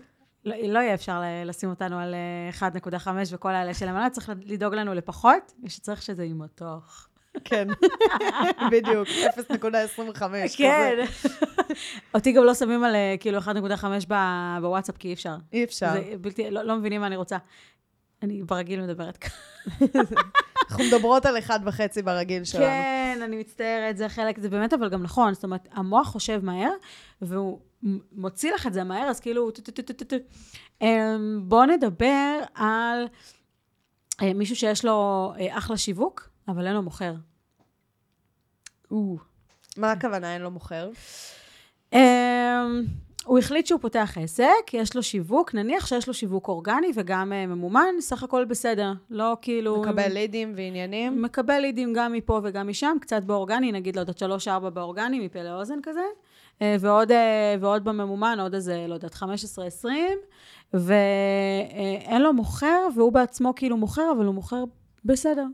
B: לא, לא יהיה אפשר לשים אותנו על אה, 1.5 וכל האלה של המנה, צריך לדאוג לנו לפחות, ושצריך שזה עם מתוך.
A: כן, [LAUGHS] בדיוק, 0.25.
B: כן. אותי גם לא שמים על אה, כאילו 1.5 ב- בוואטסאפ, כי אי אפשר.
A: אי אפשר.
B: זה בלתי, לא, לא מבינים מה אני רוצה. אני ברגיל מדברת ככה. [LAUGHS]
A: אנחנו מדברות על אחד וחצי ברגיל שלנו.
B: כן, אני מצטערת, זה חלק, זה באמת אבל גם נכון. זאת אומרת, המוח חושב מהר, והוא מוציא לך את זה מהר, אז כאילו... אמ, בואו נדבר על אה, מישהו שיש לו אה, אחלה שיווק, אבל אין לו מוכר.
A: מה הכוונה אין לו מוכר?
B: הוא החליט שהוא פותח עסק, יש לו שיווק, נניח שיש לו שיווק אורגני וגם אה, ממומן, סך הכל בסדר. לא כאילו...
A: מקבל לידים ועניינים?
B: מקבל לידים גם מפה וגם משם, קצת באורגני, נגיד, לא יודעת, שלוש-ארבע באורגני, מפה לאוזן כזה, אה, ועוד, אה, ועוד בממומן, עוד איזה, לא יודעת, 15-20, ואין לו מוכר, והוא בעצמו כאילו מוכר, אבל הוא מוכר בסדר.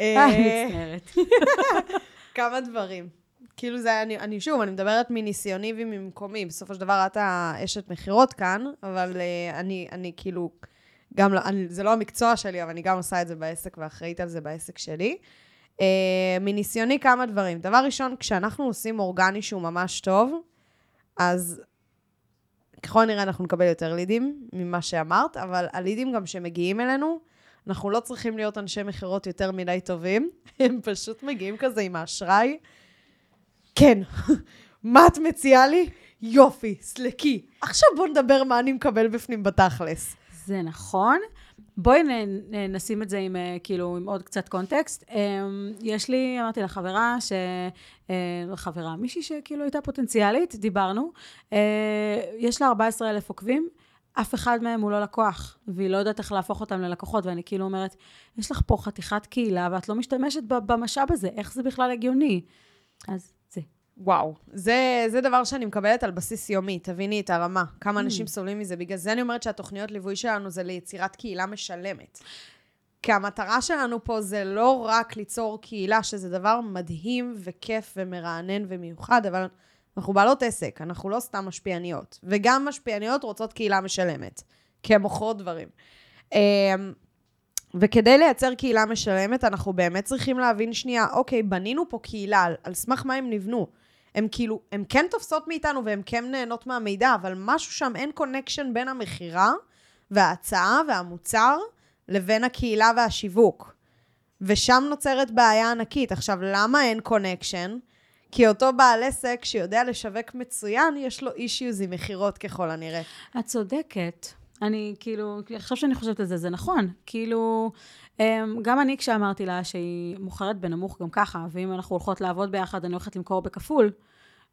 B: אה,
A: אה,
B: מצטערת. [LAUGHS]
A: כמה דברים. כאילו זה, אני, אני שוב, אני מדברת מניסיוני וממקומי. בסופו של דבר את האשת מכירות כאן, אבל uh, אני, אני כאילו, גם לא, אני, זה לא המקצוע שלי, אבל אני גם עושה את זה בעסק ואחראית על זה בעסק שלי. Uh, מניסיוני כמה דברים. דבר ראשון, כשאנחנו עושים אורגני שהוא ממש טוב, אז ככל הנראה אנחנו נקבל יותר לידים ממה שאמרת, אבל הלידים גם שמגיעים אלינו, אנחנו לא צריכים להיות אנשי מכירות יותר מדי טובים, [LAUGHS] הם פשוט מגיעים כזה עם האשראי. כן, מה את מציעה לי? יופי, סלקי. עכשיו בואו נדבר מה אני מקבל בפנים בתכלס.
B: זה נכון. בואי נשים את זה עם, אה, כאילו, עם עוד קצת קונטקסט. אמ, יש לי, אמרתי לה חברה, ש... אה, חברה, מישהי שכאילו הייתה פוטנציאלית, דיברנו. אה, יש לה 14 אלף עוקבים, אף אחד מהם הוא לא לקוח, והיא לא יודעת איך להפוך אותם ללקוחות, ואני כאילו אומרת, יש לך פה חתיכת קהילה, ואת לא משתמשת במשאב הזה, איך זה בכלל הגיוני? אז.
A: וואו, זה, זה דבר שאני מקבלת על בסיס יומי, תביני את הרמה. כמה אנשים סובלים מזה. בגלל זה אני אומרת שהתוכניות ליווי שלנו זה ליצירת קהילה משלמת. כי המטרה שלנו פה זה לא רק ליצור קהילה, שזה דבר מדהים וכיף ומרענן ומיוחד, אבל אנחנו בעלות עסק, אנחנו לא סתם משפיעניות. וגם משפיעניות רוצות קהילה משלמת, כי הן מוכרות דברים. אמ, וכדי לייצר קהילה משלמת, אנחנו באמת צריכים להבין שנייה, אוקיי, בנינו פה קהילה, על סמך מה הם נבנו. הם כאילו, הן כן תופסות מאיתנו והן כן נהנות מהמידע, אבל משהו שם אין connection בין המכירה וההצעה והמוצר לבין הקהילה והשיווק. ושם נוצרת בעיה ענקית. עכשיו, למה אין connection? כי אותו בעל עסק שיודע לשווק מצוין, יש לו אישיוז עם מכירות ככל הנראה.
B: את צודקת. אני כאילו, עכשיו שאני חושבת על זה, זה נכון. כאילו, אמ, גם אני כשאמרתי לה שהיא מוכרת בנמוך גם ככה, ואם אנחנו הולכות לעבוד ביחד, אני הולכת למכור בכפול,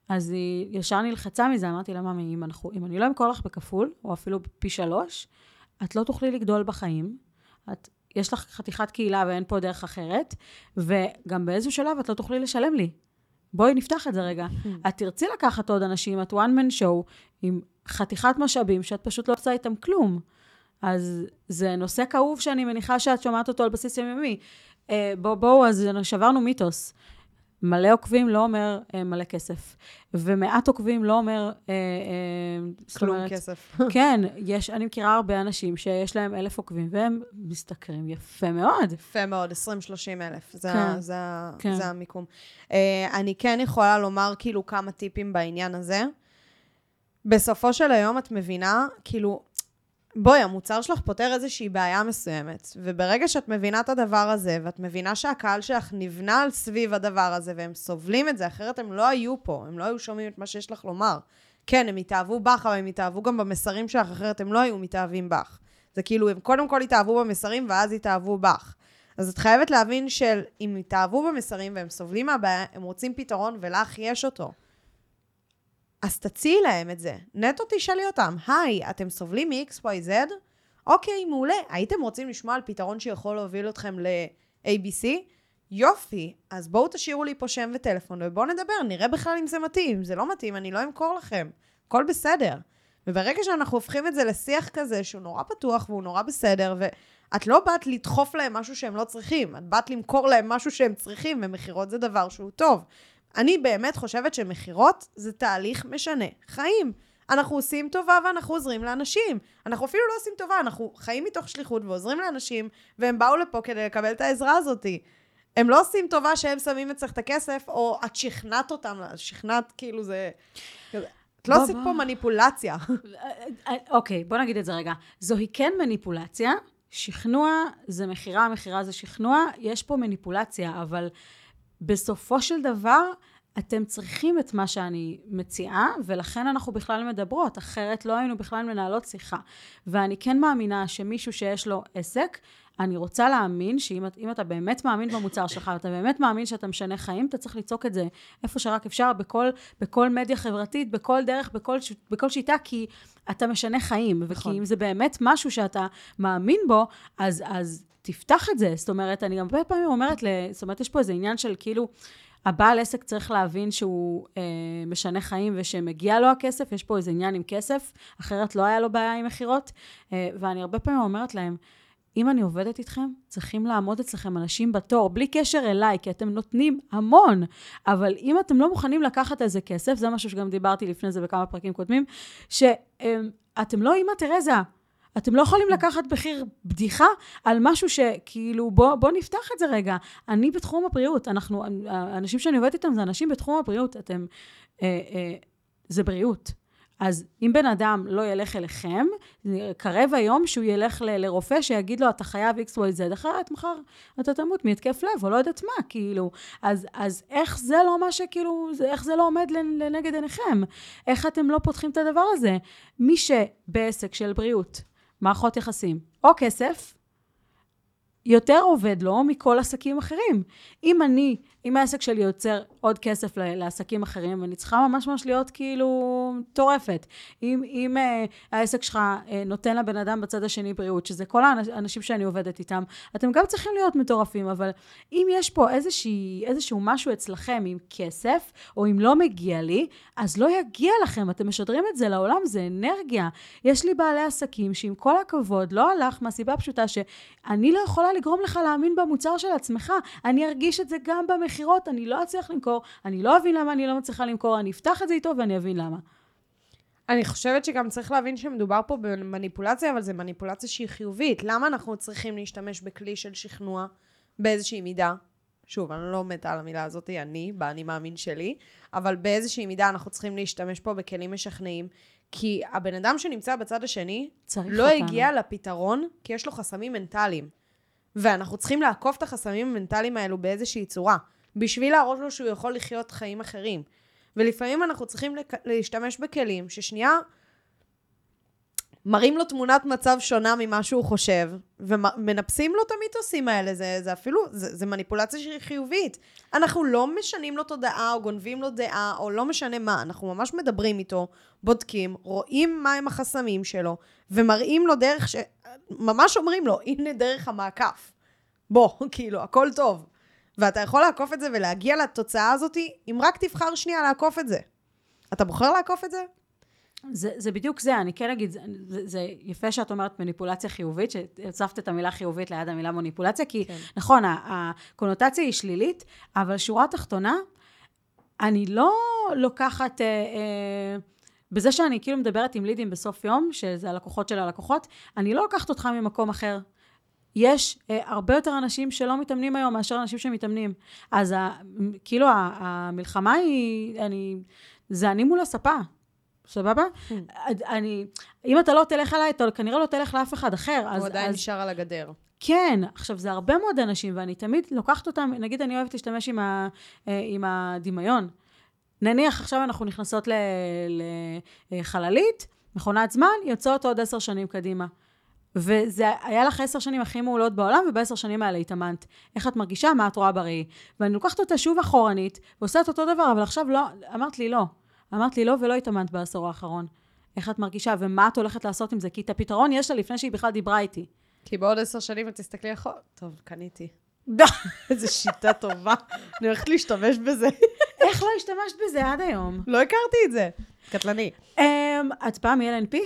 B: אז היא ישר נלחצה מזה, אמרתי לה, ממי, אם, אנחנו, אם אני לא אמכור לך בכפול, או אפילו פי שלוש, את לא תוכלי לגדול בחיים. את, יש לך חתיכת קהילה ואין פה דרך אחרת, וגם באיזשהו שלב את לא תוכלי לשלם לי. בואי נפתח את זה רגע.
A: Hmm.
B: את תרצי לקחת עוד אנשים, את one man show, עם חתיכת משאבים שאת פשוט לא עושה איתם כלום. אז זה נושא כאוב שאני מניחה שאת שומעת אותו על בסיס יומיומי. אה, בואו, בוא, אז שברנו מיתוס. מלא עוקבים לא אומר אה, מלא כסף, ומעט עוקבים לא אומר... אה, אה,
A: כלום
B: אומרת,
A: כסף. [LAUGHS]
B: כן, יש, אני מכירה הרבה אנשים שיש להם אלף עוקבים, והם משתכרים יפה מאוד.
A: יפה מאוד, 20-30 אלף. זה,
B: כן,
A: זה,
B: כן.
A: זה המיקום. אה, אני כן יכולה לומר כאילו כמה טיפים בעניין הזה. בסופו של היום את מבינה, כאילו, בואי, המוצר שלך פותר איזושהי בעיה מסוימת, וברגע שאת מבינה את הדבר הזה, ואת מבינה שהקהל שלך נבנה על סביב הדבר הזה, והם סובלים את זה, אחרת הם לא היו פה, הם לא היו שומעים את מה שיש לך לומר. כן, הם התאהבו בך, אבל הם התאהבו גם במסרים שלך, אחרת הם לא היו מתאהבים בך. זה כאילו, הם קודם כל התאהבו במסרים, ואז התאהבו בך. אז את חייבת להבין שאם התאהבו במסרים והם סובלים מהבעיה, הם רוצים פתרון ולך יש אותו. אז תציעי להם את זה. נטו תשאלי אותם, היי, אתם סובלים מ-XYZ? אוקיי, מעולה. הייתם רוצים לשמוע על פתרון שיכול להוביל אתכם ל-ABC? יופי, אז בואו תשאירו לי פה שם וטלפון ובואו נדבר, נראה בכלל אם זה מתאים. אם זה לא מתאים, אני לא אמכור לכם. הכל בסדר. וברגע שאנחנו הופכים את זה לשיח כזה, שהוא נורא פתוח והוא נורא בסדר, ואת לא באת לדחוף להם משהו שהם לא צריכים, את באת למכור להם משהו שהם צריכים, ומכירות זה דבר שהוא טוב. אני באמת חושבת שמכירות זה תהליך משנה חיים. אנחנו עושים טובה ואנחנו עוזרים לאנשים. אנחנו אפילו לא עושים טובה, אנחנו חיים מתוך שליחות ועוזרים לאנשים, והם באו לפה כדי לקבל את העזרה הזאת. הם לא עושים טובה שהם שמים אצלך את הכסף, או את שכנעת אותם, שכנעת כאילו זה... את לא עשית
B: בוא.
A: פה מניפולציה.
B: אוקיי, בוא נגיד את זה רגע. זוהי כן מניפולציה, שכנוע זה מכירה, מכירה זה שכנוע, יש פה מניפולציה, אבל בסופו של דבר, אתם צריכים את מה שאני מציעה, ולכן אנחנו בכלל מדברות, אחרת לא היינו בכלל מנהלות שיחה. ואני כן מאמינה שמישהו שיש לו עסק, אני רוצה להאמין שאם את- אם אתה באמת מאמין במוצר שלך, אתה באמת מאמין שאתה משנה חיים, אתה צריך לצעוק את זה איפה שרק אפשר, בכל, בכל מדיה חברתית, בכל דרך, בכל, בכל שיטה, כי אתה משנה חיים.
A: נכון.
B: וכי אם זה באמת משהו שאתה מאמין בו, אז, אז תפתח את זה. זאת אומרת, אני גם הרבה פעמים אומרת. זאת אומרת, יש פה איזה עניין של כאילו, הבעל עסק צריך להבין שהוא אה, משנה חיים ושמגיע לו הכסף, יש פה איזה עניין עם כסף, אחרת לא היה לו בעיה עם מכירות. אה, ואני הרבה פעמים אומרת להם, אם אני עובדת איתכם, צריכים לעמוד אצלכם אנשים בתור, בלי קשר אליי, כי אתם נותנים המון. אבל אם אתם לא מוכנים לקחת איזה כסף, זה משהו שגם דיברתי לפני זה בכמה פרקים קודמים, שאתם לא אימא תרזה. אתם לא יכולים לקחת מחיר בדיחה על משהו שכאילו, בוא, בוא נפתח את זה רגע. אני בתחום הבריאות, אנחנו, האנשים שאני עובדת איתם זה אנשים בתחום הבריאות, אתם, אה, אה, זה בריאות. אז אם בן אדם לא ילך אליכם, קרב היום שהוא ילך ל- לרופא שיגיד לו, אתה חייב XYZ, אחרת מחר אתה תמות מהתקף לב, או לא יודעת מה, כאילו. אז, אז איך זה לא מה שכאילו, איך זה לא עומד לנ- לנגד עיניכם? איך אתם לא פותחים את הדבר הזה? מי שבעסק של בריאות, מערכות יחסים, או כסף, יותר עובד לו מכל עסקים אחרים. אם אני, אם העסק שלי יוצר עוד כסף לעסקים אחרים, אני צריכה ממש ממש להיות כאילו מטורפת. אם, אם uh, העסק שלך uh, נותן לבן אדם בצד השני בריאות, שזה כל האנ- האנשים שאני עובדת איתם, אתם גם צריכים להיות מטורפים, אבל אם יש פה איזושהי, איזשהו משהו אצלכם עם כסף, או אם לא מגיע לי, אז לא יגיע לכם, אתם משדרים את זה לעולם, זה אנרגיה. יש לי בעלי עסקים שעם כל הכבוד לא הלך מהסיבה הפשוטה שאני לא יכולה לגרום לך להאמין במוצר של עצמך. אני ארגיש את זה גם במכירות, אני לא אצליח למכור, אני לא אבין למה אני לא מצליחה למכור, אני אפתח את זה איתו ואני אבין למה.
A: אני חושבת שגם צריך להבין שמדובר פה במניפולציה, אבל זו מניפולציה שהיא חיובית. למה אנחנו צריכים להשתמש בכלי של שכנוע באיזושהי מידה? שוב, אני לא מתה על המילה הזאת, אני, באני מאמין שלי, אבל באיזושהי מידה אנחנו צריכים להשתמש פה בכלים משכנעים, כי הבן אדם שנמצא בצד השני לא
B: אותנו.
A: הגיע לפתרון, כי יש לו חסמים מנטליים. ואנחנו צריכים לעקוף את החסמים המנטליים האלו באיזושהי צורה, בשביל להראות לו שהוא יכול לחיות חיים אחרים. ולפעמים אנחנו צריכים להשתמש בכלים ששנייה מראים לו תמונת מצב שונה ממה שהוא חושב, ומנפסים לו את המיתוסים האלה, זה, זה אפילו, זה, זה מניפולציה שהיא חיובית. אנחנו לא משנים לו תודעה, או גונבים לו דעה, או לא משנה מה, אנחנו ממש מדברים איתו, בודקים, רואים מהם החסמים שלו, ומראים לו דרך ש... ממש אומרים לו, הנה דרך המעקף. בוא, [LAUGHS] כאילו, הכל טוב. ואתה יכול לעקוף את זה ולהגיע לתוצאה הזאת, אם רק תבחר שנייה לעקוף את זה. אתה בוחר לעקוף את זה?
B: זה, זה בדיוק זה, אני כן אגיד, זה, זה יפה שאת אומרת מניפולציה חיובית, שהצפת את המילה חיובית ליד המילה מניפולציה, כי כן. נכון, הקונוטציה היא שלילית, אבל שורה תחתונה, אני לא לוקחת, אה, אה, בזה שאני כאילו מדברת עם לידים בסוף יום, שזה הלקוחות של הלקוחות, אני לא לוקחת אותך ממקום אחר. יש אה, הרבה יותר אנשים שלא מתאמנים היום מאשר אנשים שמתאמנים. אז ה, כאילו המלחמה היא, אני, זה אני מול הספה. סבבה? Hmm. אני, אם אתה לא תלך אליי, אתה כנראה לא תלך לאף אחד אחר.
A: הוא אז, עדיין אז, נשאר על הגדר.
B: כן, עכשיו זה הרבה מאוד אנשים, ואני תמיד לוקחת אותם, נגיד אני אוהבת להשתמש עם, ה, אה, עם הדמיון. נניח עכשיו אנחנו נכנסות לחללית, מכונת זמן, יוצאות עוד עשר שנים קדימה. וזה היה לך עשר שנים הכי מעולות בעולם, ובעשר שנים האלה התאמנת. איך את מרגישה, מה את רואה בראי. ואני לוקחת אותה שוב אחורנית, ועושה את אותו דבר, אבל עכשיו לא, אמרת לי לא. אמרת לי לא, ולא התאמנת בעשור האחרון. איך את מרגישה, ומה את הולכת לעשות עם זה? כי את הפתרון יש לה לפני שהיא בכלל דיברה איתי.
A: כי בעוד עשר שנים את תסתכלי אחורה, טוב, קניתי. [LAUGHS] איזה שיטה טובה. אני הולכת להשתמש בזה. [LAUGHS]
B: איך לא השתמשת בזה עד היום?
A: לא הכרתי את זה. קטלני.
B: אמ, את פעם מ-LNP?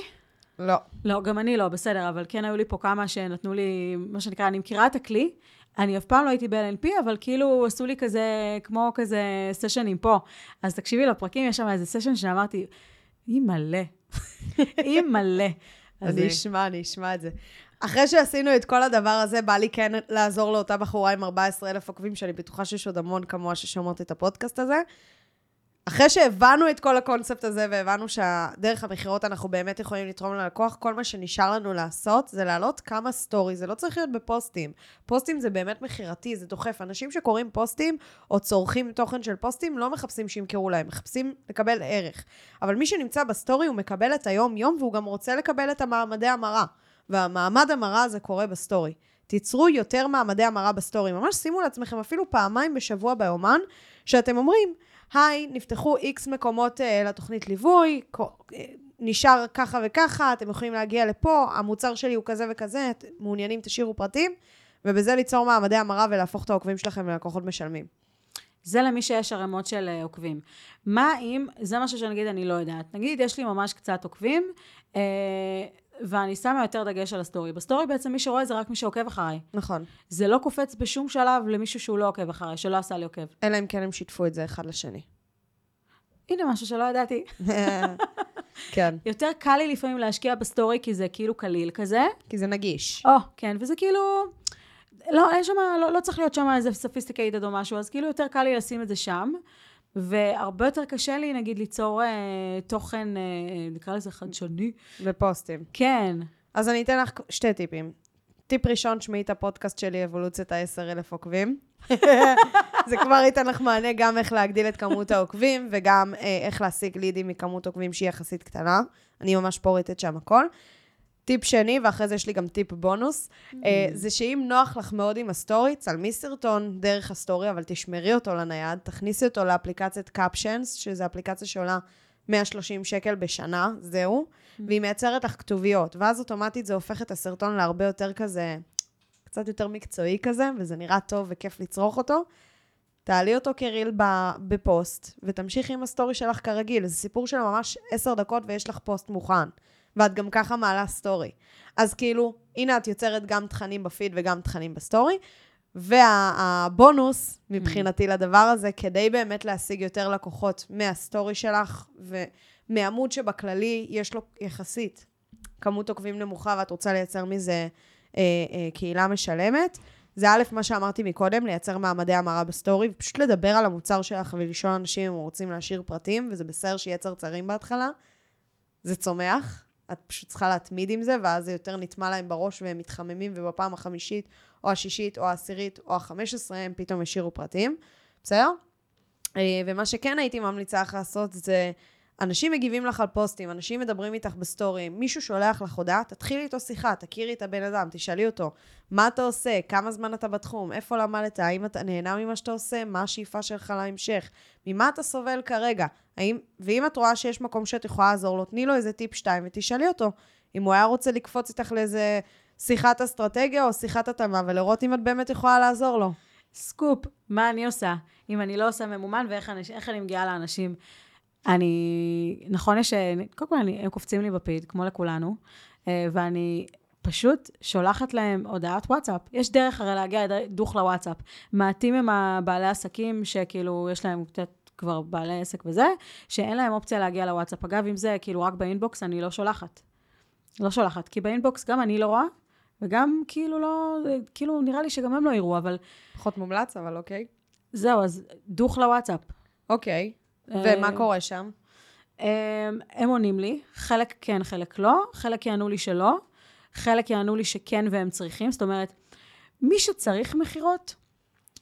A: לא.
B: לא, גם אני לא, בסדר, אבל כן היו לי פה כמה שנתנו לי, מה שנקרא, אני מכירה את הכלי. אני אף פעם לא הייתי ב-LNP, אבל כאילו עשו לי כזה, כמו כזה סשנים פה. אז תקשיבי לפרקים, יש שם איזה סשן שאמרתי, היא מלא. [LAUGHS] היא מלא.
A: אני אשמע, אני אשמע את זה. אחרי שעשינו את כל הדבר הזה, בא לי כן לעזור לאותה בחורה עם 14,000 עוקבים, שאני בטוחה שיש עוד המון כמוה ששומעות את הפודקאסט הזה. אחרי שהבנו את כל הקונספט הזה והבנו שדרך המכירות אנחנו באמת יכולים לתרום ללקוח, כל מה שנשאר לנו לעשות זה להעלות כמה סטורי, זה לא צריך להיות בפוסטים. פוסטים זה באמת מכירתי, זה דוחף. אנשים שקוראים פוסטים או צורכים תוכן של פוסטים לא מחפשים שימכרו להם, מחפשים לקבל ערך. אבל מי שנמצא בסטורי הוא מקבל את היום-יום והוא גם רוצה לקבל את המעמדי המרה. והמעמד המרה הזה קורה בסטורי. תיצרו יותר מעמדי המרה בסטורי. ממש שימו לעצמכם אפילו פעמיים בשבוע ביומן, שאתם אומרים, היי, נפתחו X מקומות uh, לתוכנית ליווי, אה, נשאר ככה וככה, אתם יכולים להגיע לפה, המוצר שלי הוא כזה וכזה, מעוניינים, תשאירו פרטים, ובזה ליצור מעמדי המרה ולהפוך את העוקבים שלכם ללקוחות משלמים.
B: זה למי שיש ערימות של uh, עוקבים. מה אם, זה משהו שנגיד אני לא יודעת. נגיד, יש לי ממש קצת עוקבים, uh, ואני שמה יותר דגש על הסטורי. בסטורי בעצם מי שרואה זה רק מי שעוקב אחריי.
A: נכון.
B: זה לא קופץ בשום שלב למישהו שהוא לא עוקב אחריי, שלא עשה לי עוקב.
A: אלא אם כן הם שיתפו את זה אחד לשני.
B: הנה משהו שלא ידעתי. [LAUGHS]
A: כן.
B: יותר קל לי לפעמים להשקיע בסטורי, כי זה כאילו קליל כזה.
A: כי זה נגיש.
B: או, כן, וזה כאילו... לא, אין שם, לא, לא צריך להיות שם איזה sophisticated או משהו, אז כאילו יותר קל לי לשים את זה שם. והרבה יותר קשה לי, נגיד, ליצור אה, תוכן, אה, נקרא לזה חדשני.
A: בפוסטים.
B: כן.
A: אז אני אתן לך שתי טיפים. טיפ ראשון, שמעי את הפודקאסט שלי, אבולוציית ה-10,000 עוקבים. [LAUGHS] זה כבר ייתן לך מענה גם איך להגדיל את כמות העוקבים, וגם אה, איך להשיג לידים מכמות עוקבים שהיא יחסית קטנה. אני ממש פורטת שם הכל. טיפ שני, ואחרי זה יש לי גם טיפ בונוס. אה, זה שאם נוח לך מאוד עם הסטורי, צלמי סרטון דרך הסטורי, אבל תשמרי אותו לנייד, תכניסי אותו לאפליקציית Captions, שזו אפליקציה שעולה 130 שקל בשנה, זהו, mm. והיא מייצרת לך כתוביות, ואז אוטומטית זה הופך את הסרטון להרבה יותר כזה, קצת יותר מקצועי כזה, וזה נראה טוב וכיף לצרוך אותו. תעלי אותו כריל בפוסט, ותמשיכי עם הסטורי שלך כרגיל. זה סיפור של ממש עשר דקות ויש לך פוסט מוכן. ואת גם ככה מעלה סטורי. אז כאילו, הנה את יוצרת גם תכנים בפיד וגם תכנים בסטורי, והבונוס מבחינתי לדבר הזה, כדי באמת להשיג יותר לקוחות מהסטורי שלך ומעמוד שבכללי יש לו יחסית כמות עוקבים נמוכה ואת רוצה לייצר מזה אה, אה, קהילה משלמת. זה א', מה שאמרתי מקודם, לייצר מעמדי המרה בסטורי, ופשוט לדבר על המוצר שלך ולשאול אנשים אם הם רוצים להשאיר פרטים, וזה בסדר שיהיה צרצרים בהתחלה. זה צומח, את פשוט צריכה להתמיד עם זה, ואז זה יותר נטמע להם בראש והם מתחממים, ובפעם החמישית, או השישית, או העשירית, או החמש עשרה, הם פתאום השאירו פרטים. בסדר? אה, ומה שכן הייתי ממליצה לך לעשות זה... אנשים מגיבים לך על פוסטים, אנשים מדברים איתך בסטורים, מישהו שולח לך הודעה, תתחילי איתו שיחה, תכירי את הבן אדם, תשאלי אותו, מה אתה עושה, כמה זמן אתה בתחום, איפה למדת, האם אתה נהנה ממה שאתה עושה, מה השאיפה שלך להמשך, ממה אתה סובל כרגע, האם, ואם את רואה שיש מקום שאת יכולה לעזור לו, תני לו איזה טיפ שתיים ותשאלי אותו. אם הוא היה רוצה לקפוץ איתך לאיזה שיחת אסטרטגיה או שיחת התאמה, ולראות אם את באמת יכולה לעזור לו.
B: סקופ, מה אני עושה? אם אני לא עושה ממומן ואיך אני, אני מגיעה לאנשים. אני, נכון יש, קודם כל אני, הם קופצים לי בפיד, כמו לכולנו, אה, ואני פשוט שולחת להם הודעת וואטסאפ. יש דרך הרי להגיע דוך לוואטסאפ. מעטים הם הבעלי עסקים שכאילו יש להם קצת כבר בעלי עסק וזה, שאין להם אופציה להגיע לוואטסאפ. אגב, אם זה כאילו רק באינבוקס, אני לא שולחת. לא שולחת, כי באינבוקס גם אני לא רואה, וגם כאילו לא, כאילו נראה לי שגם הם לא יראו, אבל...
A: פחות מומלץ, אבל אוקיי.
B: זהו, אז דוך לוואטסאפ.
A: אוקיי. ומה קורה שם?
B: הם עונים לי, חלק כן, חלק לא, חלק יענו לי שלא, חלק יענו לי שכן והם צריכים, זאת אומרת, מי שצריך מכירות,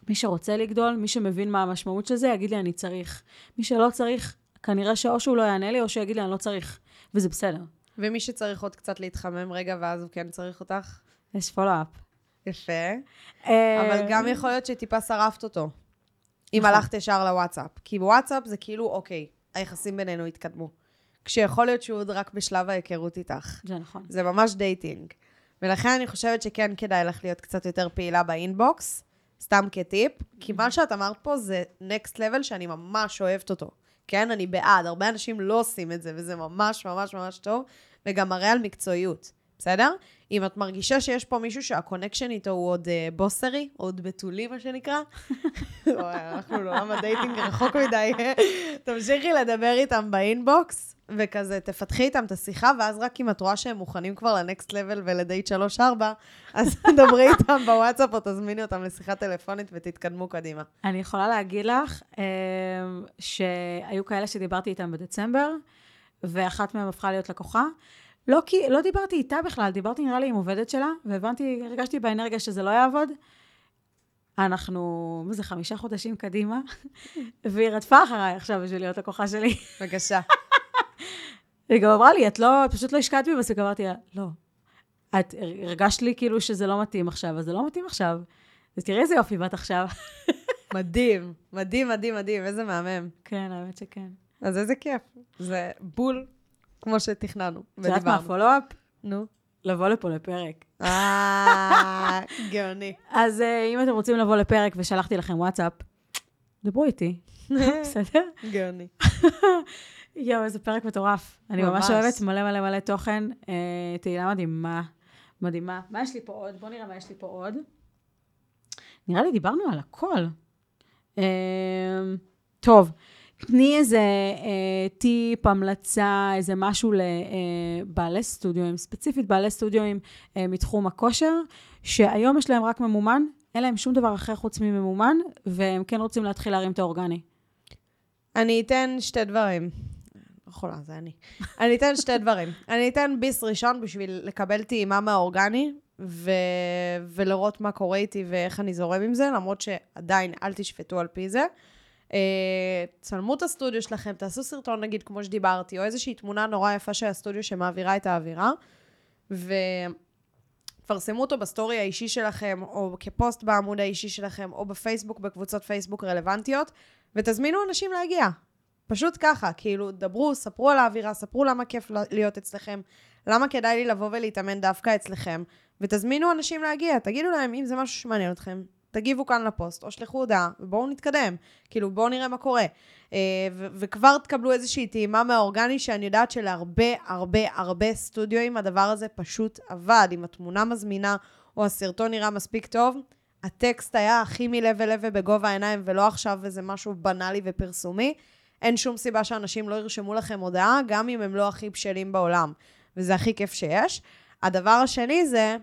B: מי שרוצה לגדול, מי שמבין מה המשמעות של זה, יגיד לי אני צריך. מי שלא צריך, כנראה שאו שהוא לא יענה לי, או שיגיד לי אני לא צריך, וזה בסדר.
A: ומי שצריך עוד קצת להתחמם רגע, ואז הוא כן צריך אותך?
B: יש follow-up.
A: יפה. אבל גם יכול להיות שטיפה שרפת אותו. אם נכון. הלכת ישר לוואטסאפ. כי בוואטסאפ זה כאילו, אוקיי, היחסים בינינו התקדמו. כשיכול להיות שהוא עוד רק בשלב ההיכרות איתך.
B: זה נכון.
A: זה ממש dating. ולכן אני חושבת שכן כדאי לך להיות קצת יותר פעילה באינבוקס, סתם כטיפ, כי מה שאת אמרת פה זה next level שאני ממש אוהבת אותו. כן, אני בעד, הרבה אנשים לא עושים את זה, וזה ממש ממש ממש טוב, וגם מראה על מקצועיות, בסדר? אם את מרגישה שיש פה מישהו שה connection איתו הוא עוד uh, בוסרי, עוד בתולי, מה שנקרא, [LAUGHS] אנחנו לעולם ה dating רחוק מדי, [LAUGHS] תמשיכי לדבר איתם באינבוקס, וכזה תפתחי איתם את השיחה, ואז רק אם את רואה שהם מוכנים כבר ל next level ולדייט 3-4, אז [LAUGHS] תדברי איתם בוואטסאפ או תזמיני אותם לשיחה טלפונית ותתקדמו קדימה.
B: אני יכולה להגיד לך אה, שהיו כאלה שדיברתי איתם בדצמבר, ואחת מהם הפכה להיות לקוחה. לא כי, לא דיברתי איתה בכלל, דיברתי נראה לי עם עובדת שלה, והבנתי, הרגשתי באנרגיה שזה לא יעבוד. אנחנו, מה זה, חמישה חודשים קדימה, [LAUGHS] והיא רדפה אחריי עכשיו בשביל להיות לקוחה שלי.
A: בבקשה. [LAUGHS]
B: היא גם אמרה לי, את לא, את פשוט לא השקעת בי מספיק, אמרתי לה, לא. את הרגשת לי כאילו שזה לא מתאים עכשיו, אז זה לא מתאים עכשיו. אז תראי איזה יופי באת עכשיו. [LAUGHS]
A: מדהים, מדהים, מדהים, מדהים, איזה מהמם.
B: כן, האמת שכן.
A: אז איזה כיף. זה בול כמו שתכננו.
B: את יודעת מה הפולו-אפ?
A: נו.
B: לבוא לפה לפרק.
A: אה, [LAUGHS] גאוני.
B: אז אה, אם אתם רוצים לבוא לפרק ושלחתי לכם וואטסאפ, דברו איתי. [LAUGHS] בסדר?
A: גאוני. [LAUGHS]
B: יואו, איזה פרק מטורף. אני ממש אוהבת מלא מלא מלא תוכן. אה, תהילה מדהימה. מדהימה. מה יש לי פה עוד? בואו נראה מה יש לי פה עוד. נראה לי דיברנו על הכל. אה, טוב, תני איזה אה, טיפ, המלצה, איזה משהו לבעלי אה, סטודיואים, ספציפית בעלי סטודיואים אה, מתחום הכושר, שהיום יש להם רק ממומן, אין להם שום דבר אחר חוץ מממומן, והם כן רוצים להתחיל להרים את האורגני.
A: אני אתן שתי דברים. יכולה, זה אני. אני אתן שתי דברים. אני אתן ביס ראשון בשביל לקבל טעימה מהאורגני, ו... ולראות מה קורה איתי ואיך אני זורם עם זה, למרות שעדיין אל תשפטו על פי זה. אה, צלמו את הסטודיו שלכם, תעשו סרטון נגיד כמו שדיברתי, או איזושהי תמונה נורא יפה של הסטודיו שמעבירה את האווירה, ותפרסמו אותו בסטורי האישי שלכם, או כפוסט בעמוד האישי שלכם, או בפייסבוק, בקבוצות פייסבוק רלוונטיות, ותזמינו אנשים להגיע. פשוט ככה, כאילו, דברו, ספרו על האווירה, ספרו למה כיף להיות אצלכם, למה כדאי לי לבוא ולהתאמן דווקא אצלכם, ותזמינו אנשים להגיע, תגידו להם אם זה משהו שמעניין אתכם, תגיבו כאן לפוסט, או שלחו הודעה, ובואו נתקדם. כאילו, בואו נראה מה קורה. אה, ו- וכבר תקבלו איזושהי טעימה מהאורגני, שאני יודעת שלהרבה, הרבה, הרבה סטודיואים הדבר הזה פשוט עבד. אם התמונה מזמינה, או הסרטון נראה מספיק טוב, הטקסט היה הכי מלב אל לב ובגובה העיניים, ולא עכשיו איזה משהו בנאלי ופרסומי. אין שום סיבה שאנשים לא ירשמו לכם הודעה, גם אם הם לא הכי בשלים בעולם. וזה הכי כיף שיש. הדבר השני זה,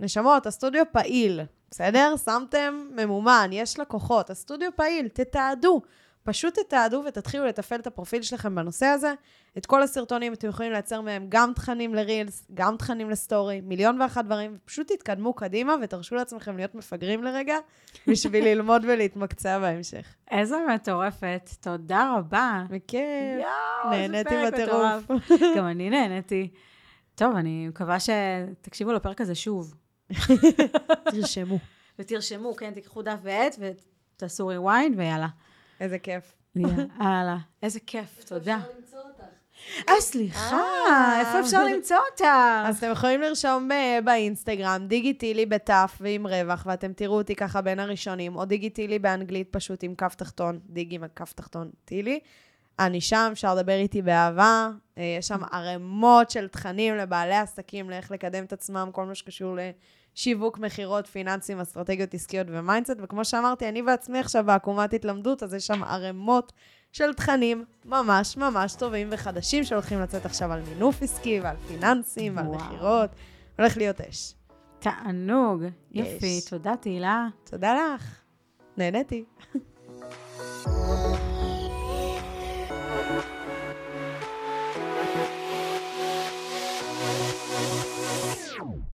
A: נשמות, הסטודיו פעיל. בסדר? שמתם ממומן, יש לקוחות, הסטודיו פעיל, תתעדו. פשוט תתעדו ותתחילו לתפעל את הפרופיל שלכם בנושא הזה. את כל הסרטונים אתם יכולים לייצר מהם גם תכנים לרילס, גם תכנים לסטורי, מיליון ואחת דברים, פשוט תתקדמו קדימה ותרשו לעצמכם להיות מפגרים לרגע, [LAUGHS] בשביל ללמוד ולהתמקצע בהמשך.
B: איזה מטורפת, תודה רבה.
A: בכיף. יואו, נהניתי בטירוף. [LAUGHS]
B: גם אני נהניתי. טוב, אני מקווה שתקשיבו לפרק הזה שוב. [LAUGHS]
A: תרשמו.
B: ותרשמו, כן, תיקחו דף ועט ותעשו rewind ויאללה.
A: איזה כיף.
B: יאללה, [LAUGHS] איזה כיף, תודה. אה, סליחה,
A: אה.
B: איפה אפשר למצוא אותה?
A: אז אתם יכולים לרשום ב- באינסטגרם, דיגיטילי בתף ועם רווח, ואתם תראו אותי ככה בין הראשונים, או דיגיטילי באנגלית פשוט עם קו תחתון, דיג עם הקו תחתון טילי. אני שם, אפשר לדבר איתי באהבה. אה, יש שם ערימות של תכנים לבעלי עסקים, לאיך לקדם את עצמם, כל מה שקשור לשיווק, מכירות, פיננסים, אסטרטגיות עסקיות ו mindset. וכמו שאמרתי, אני בעצמי עכשיו בעקומת התלמדות, אז יש שם ערימות של תכנים ממש ממש טובים וחדשים שהולכים לצאת עכשיו על מינוף עסקי ועל פיננסים ועל. מכירות. הולך להיות אש.
B: תענוג.
A: יש.
B: תודה, תהילה.
A: תודה לך. נהניתי. [LAUGHS]